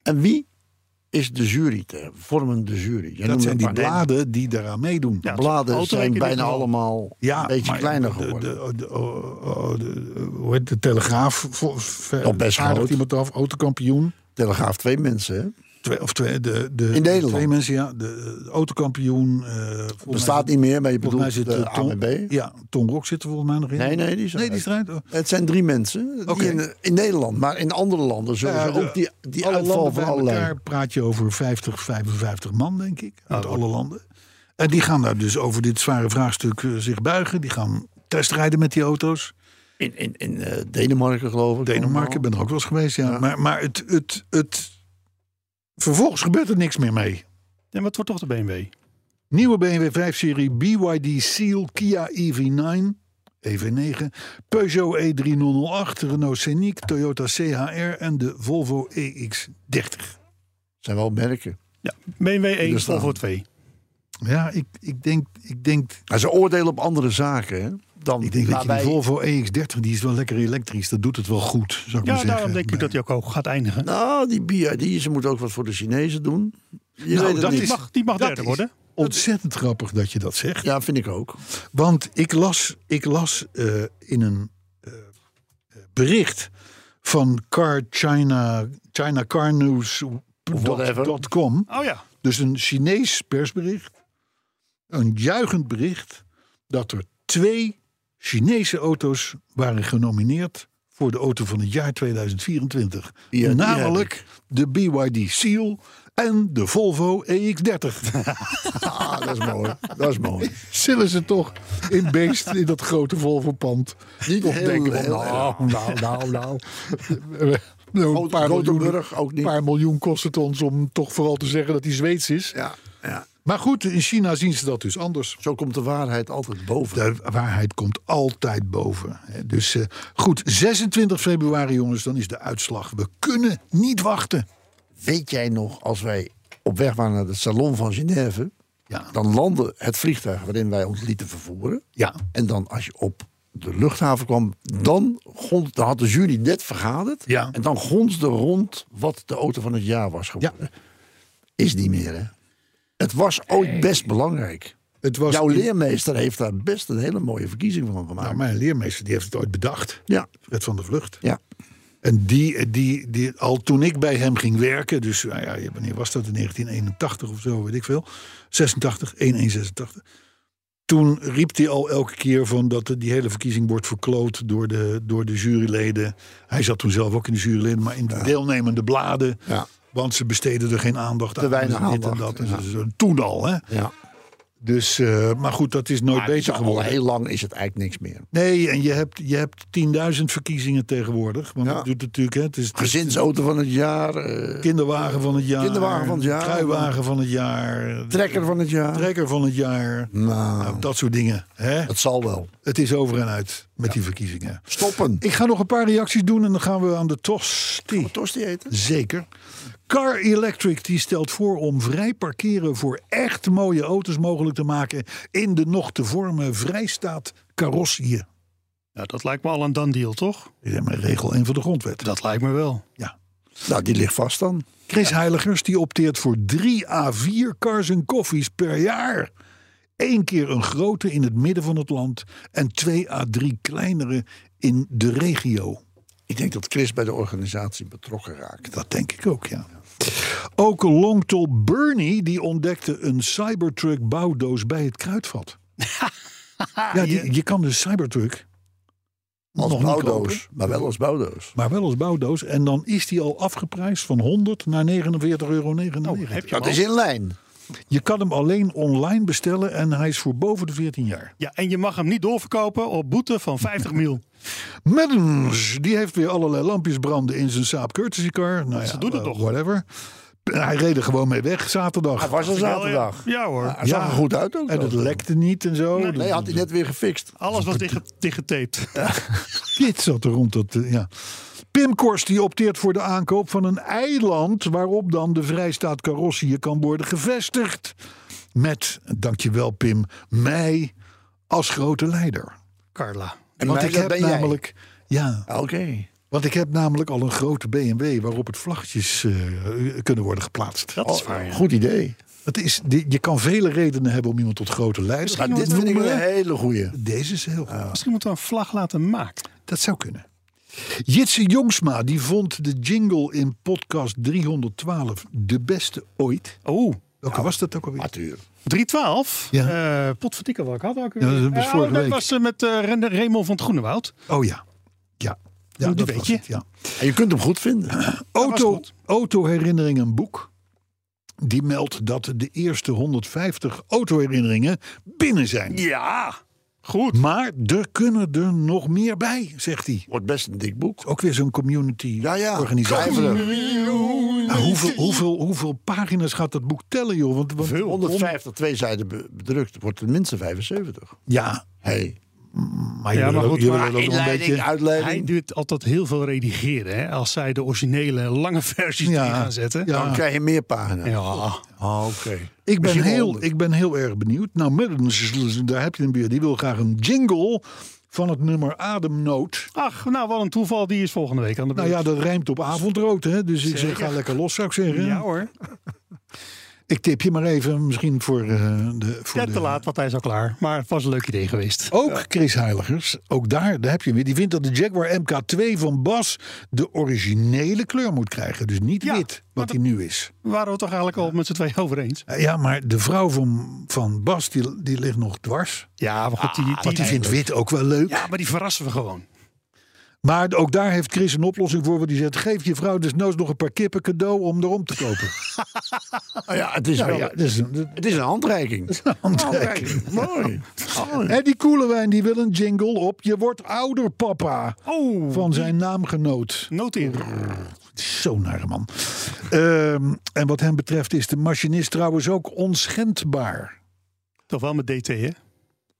En wie is de jury? Te, vormen de jury? Jij Dat zijn die bladen die daaraan meedoen. Ja, bladen zijn bijna allemaal Ja, een beetje kleiner de- geworden. De, de, oh, oh, de, hoe heet de Telegraaf? Nog best groot. iemand af, autokampioen. Telegraaf twee mensen, hè? Twee, of twee, de, de, In Nederland. Twee mensen, ja. De, de autokampioen. eh, mij Bestaat niet meer, maar je Volgens mij bedoelt zit de eh, Tom, AMB. Ja, Tom Rock zit er volgens mij nog in. Nee, nee, die is Nee, die eruit. Oh. Het zijn drie mensen die Oké. in, in Nederland, maar in andere landen zullen Ja, ze ook die, die alle uitval van allerlei. elkaar praat je over 50, 55 man, denk ik. Uit Oh. alle landen. En die gaan daar dus over dit zware vraagstuk eh, zich buigen. Die gaan testrijden met die auto's. In, in, in eh, Denemarken, geloof ik. Denemarken, ik ben er ook wel eens geweest, ja. Ja. Maar, maar het, het, het... Vervolgens gebeurt er niks meer mee. En wat wordt toch de BMW? Nieuwe BMW 5-serie, BYD Seal, Kia EV9, EV9, Peugeot E E3008, Renault Scenic, Toyota CHR en de Volvo EX30. zijn wel merken. Ja, BMW 1, er staan. Volvo 2. Ja, ik, ik, denk, ik, denk, Maar ze oordelen op andere zaken, hè? Dan ik denk dat je die wij- Volvo EX30, die is wel lekker elektrisch. Dat doet het wel goed, zou ik maar Ja, zeggen. daarom denk ik dat hij ook hoog gaat eindigen. Nou, die BID, ze moeten ook wat voor de Chinezen doen. Je Nou, weet dat niet. Die mag, die mag dat derde is- worden. Ontzettend grappig dat je dat zegt. Ja, vind ik ook. Want ik las, ik las eh, in een eh, bericht van Car China, China Car News whatever. dot com, Oh ja. dus een Chinees persbericht, een juichend bericht dat er twee Chinese auto's waren genomineerd voor de auto van het jaar 2024. Ja, die Namelijk de BYD Seal en de Volvo E EX30. *laughs* Ah, dat is mooi. Dat is mooi. Zullen ze toch in beest in dat grote Volvo-pand Niet toch heel- denken van, nou, nou, nou, *laughs* nou. Nou, een paar miljoen, ook niet. paar miljoen kost het ons om toch vooral te zeggen dat hij Zweeds is. Ja, ja. Maar goed, in China zien ze dat dus anders. Zo komt de waarheid altijd boven. De waarheid komt altijd boven. Dus eh, goed, 26 februari jongens, dan is de uitslag. We kunnen niet wachten. Weet jij nog, als wij op weg waren naar het salon van Genève... Ja, dan landde het vliegtuig waarin wij ons lieten vervoeren. ja. En dan als je op de luchthaven kwam, dan, gond, dan had de jury net vergaderd. Ja. En dan gonsde rond wat de auto van het jaar was geworden. Is niet meer, hè? Het was ooit best belangrijk. Het was Jouw leermeester heeft daar best een hele mooie verkiezing van gemaakt. Nou, mijn leermeester die heeft het ooit bedacht. ja, Fred van der Vlucht. ja. En die, die, die, al toen ik bij hem ging werken, dus nou ja, wanneer was dat? In 1981 of zo, weet ik veel. 86, 1186. Toen riep hij al elke keer van dat die hele verkiezing wordt verkloot door de, door de juryleden. Hij zat toen zelf ook in de juryleden, maar in de deelnemende bladen. Ja. Want ze besteden er geen aandacht aan. Te weinig en aandacht, dat. ja. Dus, toen al, hè? Ja. Dus, eh, maar goed, dat is nooit Maar is al geworden. heel lang is het eigenlijk niks meer. Nee, en je hebt, je hebt 10.000 verkiezingen tegenwoordig. Want Ja. dat doet natuurlijk, hè? Het is, het Gezinsauto van het jaar, eh, kinderwagen van het jaar. Kinderwagen van het jaar. Kruiwagen van het jaar. trekker van het jaar. trekker van het jaar. Nou, Nou, dat soort dingen. Hè? het zal wel. Het is over en uit met die verkiezingen. Stoppen. Ik ga nog een paar reacties doen en dan gaan we aan de tosti. Wat tosti eten? Zeker. Car Electric die stelt voor om vrij parkeren voor echt mooie auto's mogelijk te maken in de nog te vormen vrijstaat carrossiën. Ja, dat lijkt me al een done deal, toch? Dit is mijn regel 1 van de grondwet. Dat lijkt me wel. Ja. Nou, die ligt vast dan. Chris Heiligers die opteert voor 3 à 4 cars en koffies per jaar. Eén keer een grote in het midden van het land en 2 à 3 kleinere in de regio. Ik denk dat Chris bij de organisatie betrokken raakt. Dat denk ik ook, ja. Ook Longtol Bernie die ontdekte een Cybertruck bouwdoos bij het kruidvat. *laughs* ja, die, je kan de Cybertruck Als nog niet kopen, bouwdoos, maar wel als bouwdoos. maar wel als bouwdoos. En dan is die al afgeprijsd van 100 naar 49,99 euro. Oh, Dat is in lijn. Je kan hem alleen online bestellen en hij is voor boven de 14 jaar. Ja, en je mag hem niet doorverkopen op boete van 50 mil. Maddens, die heeft weer allerlei lampjes branden in zijn Saab Courtesy car. Nou Ze ja, doen het nog. Whatever. Hij reed er gewoon mee weg zaterdag. Hij was er zaterdag. Ja hoor. Hij zag er goed uit ook. En het lekte niet en zo. Nee, had hij net weer gefixt. Alles was dicht- dichtgetaped. *laughs* *laughs* Dit zat er rond dat, eh, ja. Pim Korst die opteert voor de aankoop van een eiland waarop dan de vrijstaat carrossië kan worden gevestigd. Met, dankjewel Pim, mij als grote leider. Carla. En Want mij, ik heb ben jij. namelijk, ja, Oké. want ik heb namelijk al een grote BMW waarop het vlaggetjes eh, kunnen worden geplaatst. Dat is Oh, waar. ja. Goed idee. Het is, je kan vele redenen hebben om iemand tot grote leider te dit vind ik een hele goeie. Deze is heel goed. Misschien moeten we een vlag laten maken. Dat zou kunnen. Jitse Jongsma die vond de jingle in podcast 312 de beste ooit. Oh, Welke was dat ook alweer? Arthur. 312? Ja. Ja. potverdikke wat ik had ook. Ja, dat was Eh, dat week. was eh, met eh, Ren- Raymond van het Groenewoud. Oh ja. Ja, ja Die dat weet je. het, ja. En je kunt hem goed vinden. *clears throat* Auto, goed. autoherinnering een boek. Die meldt dat de eerste 150 autoherinneringen binnen zijn. Ja, goed. Maar er kunnen er nog meer bij, zegt hij. Wordt best een dik boek. Ook weer zo'n community Ja, ja. Nou, hoeveel, hoeveel, hoeveel pagina's gaat dat boek tellen, joh? Want, want, 150, twee zijden be- bedrukt. Wordt tenminste 75. Ja, Hey. maar Ja, maar ook- goed, maar ook een Inleiding, beetje... uitleiding. Hij doet altijd heel veel redigeren. Hè? Als zij de originele lange versies Ja, gaan zetten. ja. Dan krijg je meer pagina's. Ja. Oh, Oké. Ik ben, heel, 100. ik ben heel erg benieuwd. Nou, Middens, daar heb je hem weer. Die wil graag een jingle van het nummer Ademnood. Ach, nou wat een toeval. Die is volgende week aan de beurt. Nou ja, dat rijmt op avondrood, hè? Dus ik zeg, ga lekker los, zou ik zeggen. Ja hoor. Ik tip je maar even, misschien voor eh, de... Voor Net de te laat, want hij is al klaar. Maar het was een leuk idee geweest. Ook Chris Heiligers, ook daar, daar heb je weer. Die vindt dat de Jaguar MK2 van Bas de originele kleur moet krijgen. Dus niet Ja, wit, wat hij nu is. Waren we het toch eigenlijk al met z'n twee over eens? Eh, Ja, maar de vrouw van, van Bas, die, die ligt nog dwars. Ja, maar goed. Die, Want die vindt wit ook wel leuk. Ja, maar die verrassen we gewoon. Maar ook daar heeft Chris een oplossing voor. Want die zegt, geef je vrouw desnoods nog een paar kippen cadeau om erom te kopen. Oh *laughs* ja, het is ja, wel... ja, dat is een, Het is een handreiking. handreiking. *laughs* Mooi. Mooi. En die Koelewijn die wil een jingle op Je wordt ouder papa. Oh, Van zijn naamgenoot. noteer. Zo'n nare man. Ehm, en wat hem betreft is de machinist trouwens ook onschendbaar. Toch wel met DT, hè?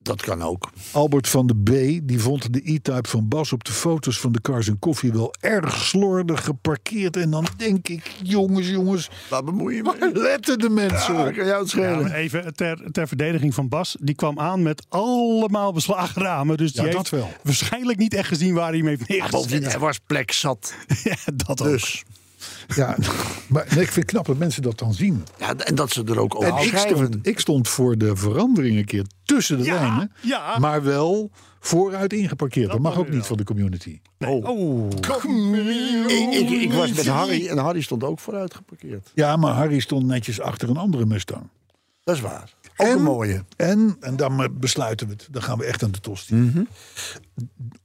Dat kan ook. Albert van de B. die vond de E-Type van Bas op de foto's van de Cars en Koffie wel erg slordig geparkeerd. En dan denk ik, jongens, jongens, Waar bemoei je mee? letten de mensen Ja, op? kan jou het Ja, schelen. maar even ter, ter verdediging van Bas. Die kwam aan met allemaal beslagen ramen. Dus die Ja, dat heeft wel. waarschijnlijk niet echt gezien waar hij hem heeft neergezet. Bovendien, er was plek zat. *laughs* Ja, dat ook. Ja, maar nee, ik vind het knap dat mensen dat dan zien. Ja, en dat ze er ook over En ik schrijven. stond, ik stond voor de verandering een keer tussen de Ja, lijnen. ja. Maar wel vooruit ingeparkeerd. Dat mag mag ook niet wel. van de community. Oh, Ik, ik, ik was met Harry en Harry stond ook vooruit geparkeerd. Ja, maar Harry stond netjes achter een andere Mustang. Dat is waar. Ook En- een mooie. En, en dan besluiten we het. Dan gaan we echt aan de tosti. Mhm.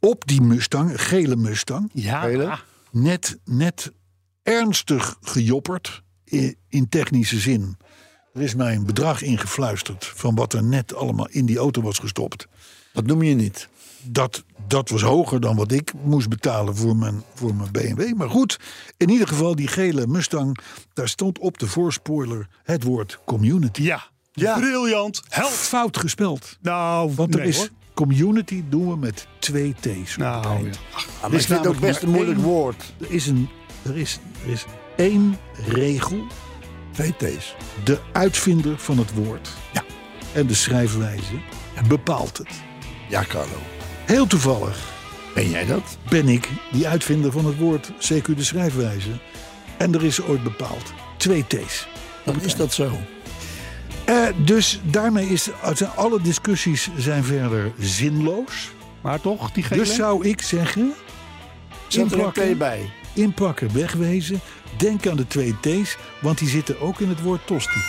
Op die Mustang, gele Mustang, ja. Vele? net, net ernstig gejopperd in, technische zin. Er is mij een bedrag ingefluisterd van wat er net allemaal in die auto was gestopt. Dat noem je niet. Dat, dat was hoger dan wat ik moest betalen voor mijn, voor mijn BMW. Maar goed, in ieder geval die gele Mustang, daar stond op de voorspoiler het woord community. Ja. Ja. Briljant. Held. Fout gespeld. Nou, Want er nee, is hoor. community doen we met twee T's. Nou, ja. Maar is ik vind het ook best een moeilijk één- woord. Er is, een, er, is, er is één regel. Twee T's. De uitvinder van het woord Ja. en de schrijfwijze bepaalt het. Ja, Carlo. Heel toevallig Ben jij dat? ben ik die uitvinder van het woord, CQ de schrijfwijze. En er is ooit bepaald twee T's. Dan is dat zo. Eh, dus daarmee is, zijn alle discussies zijn verder zinloos. Maar toch, die gele. Dus zou ik zeggen, Zet er een T bij. Inpakken, wegwezen. Denk aan de twee T's, want die zitten ook in het woord tosti.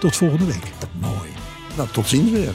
Tot volgende week. Mooi. Nou, tot ziens weer.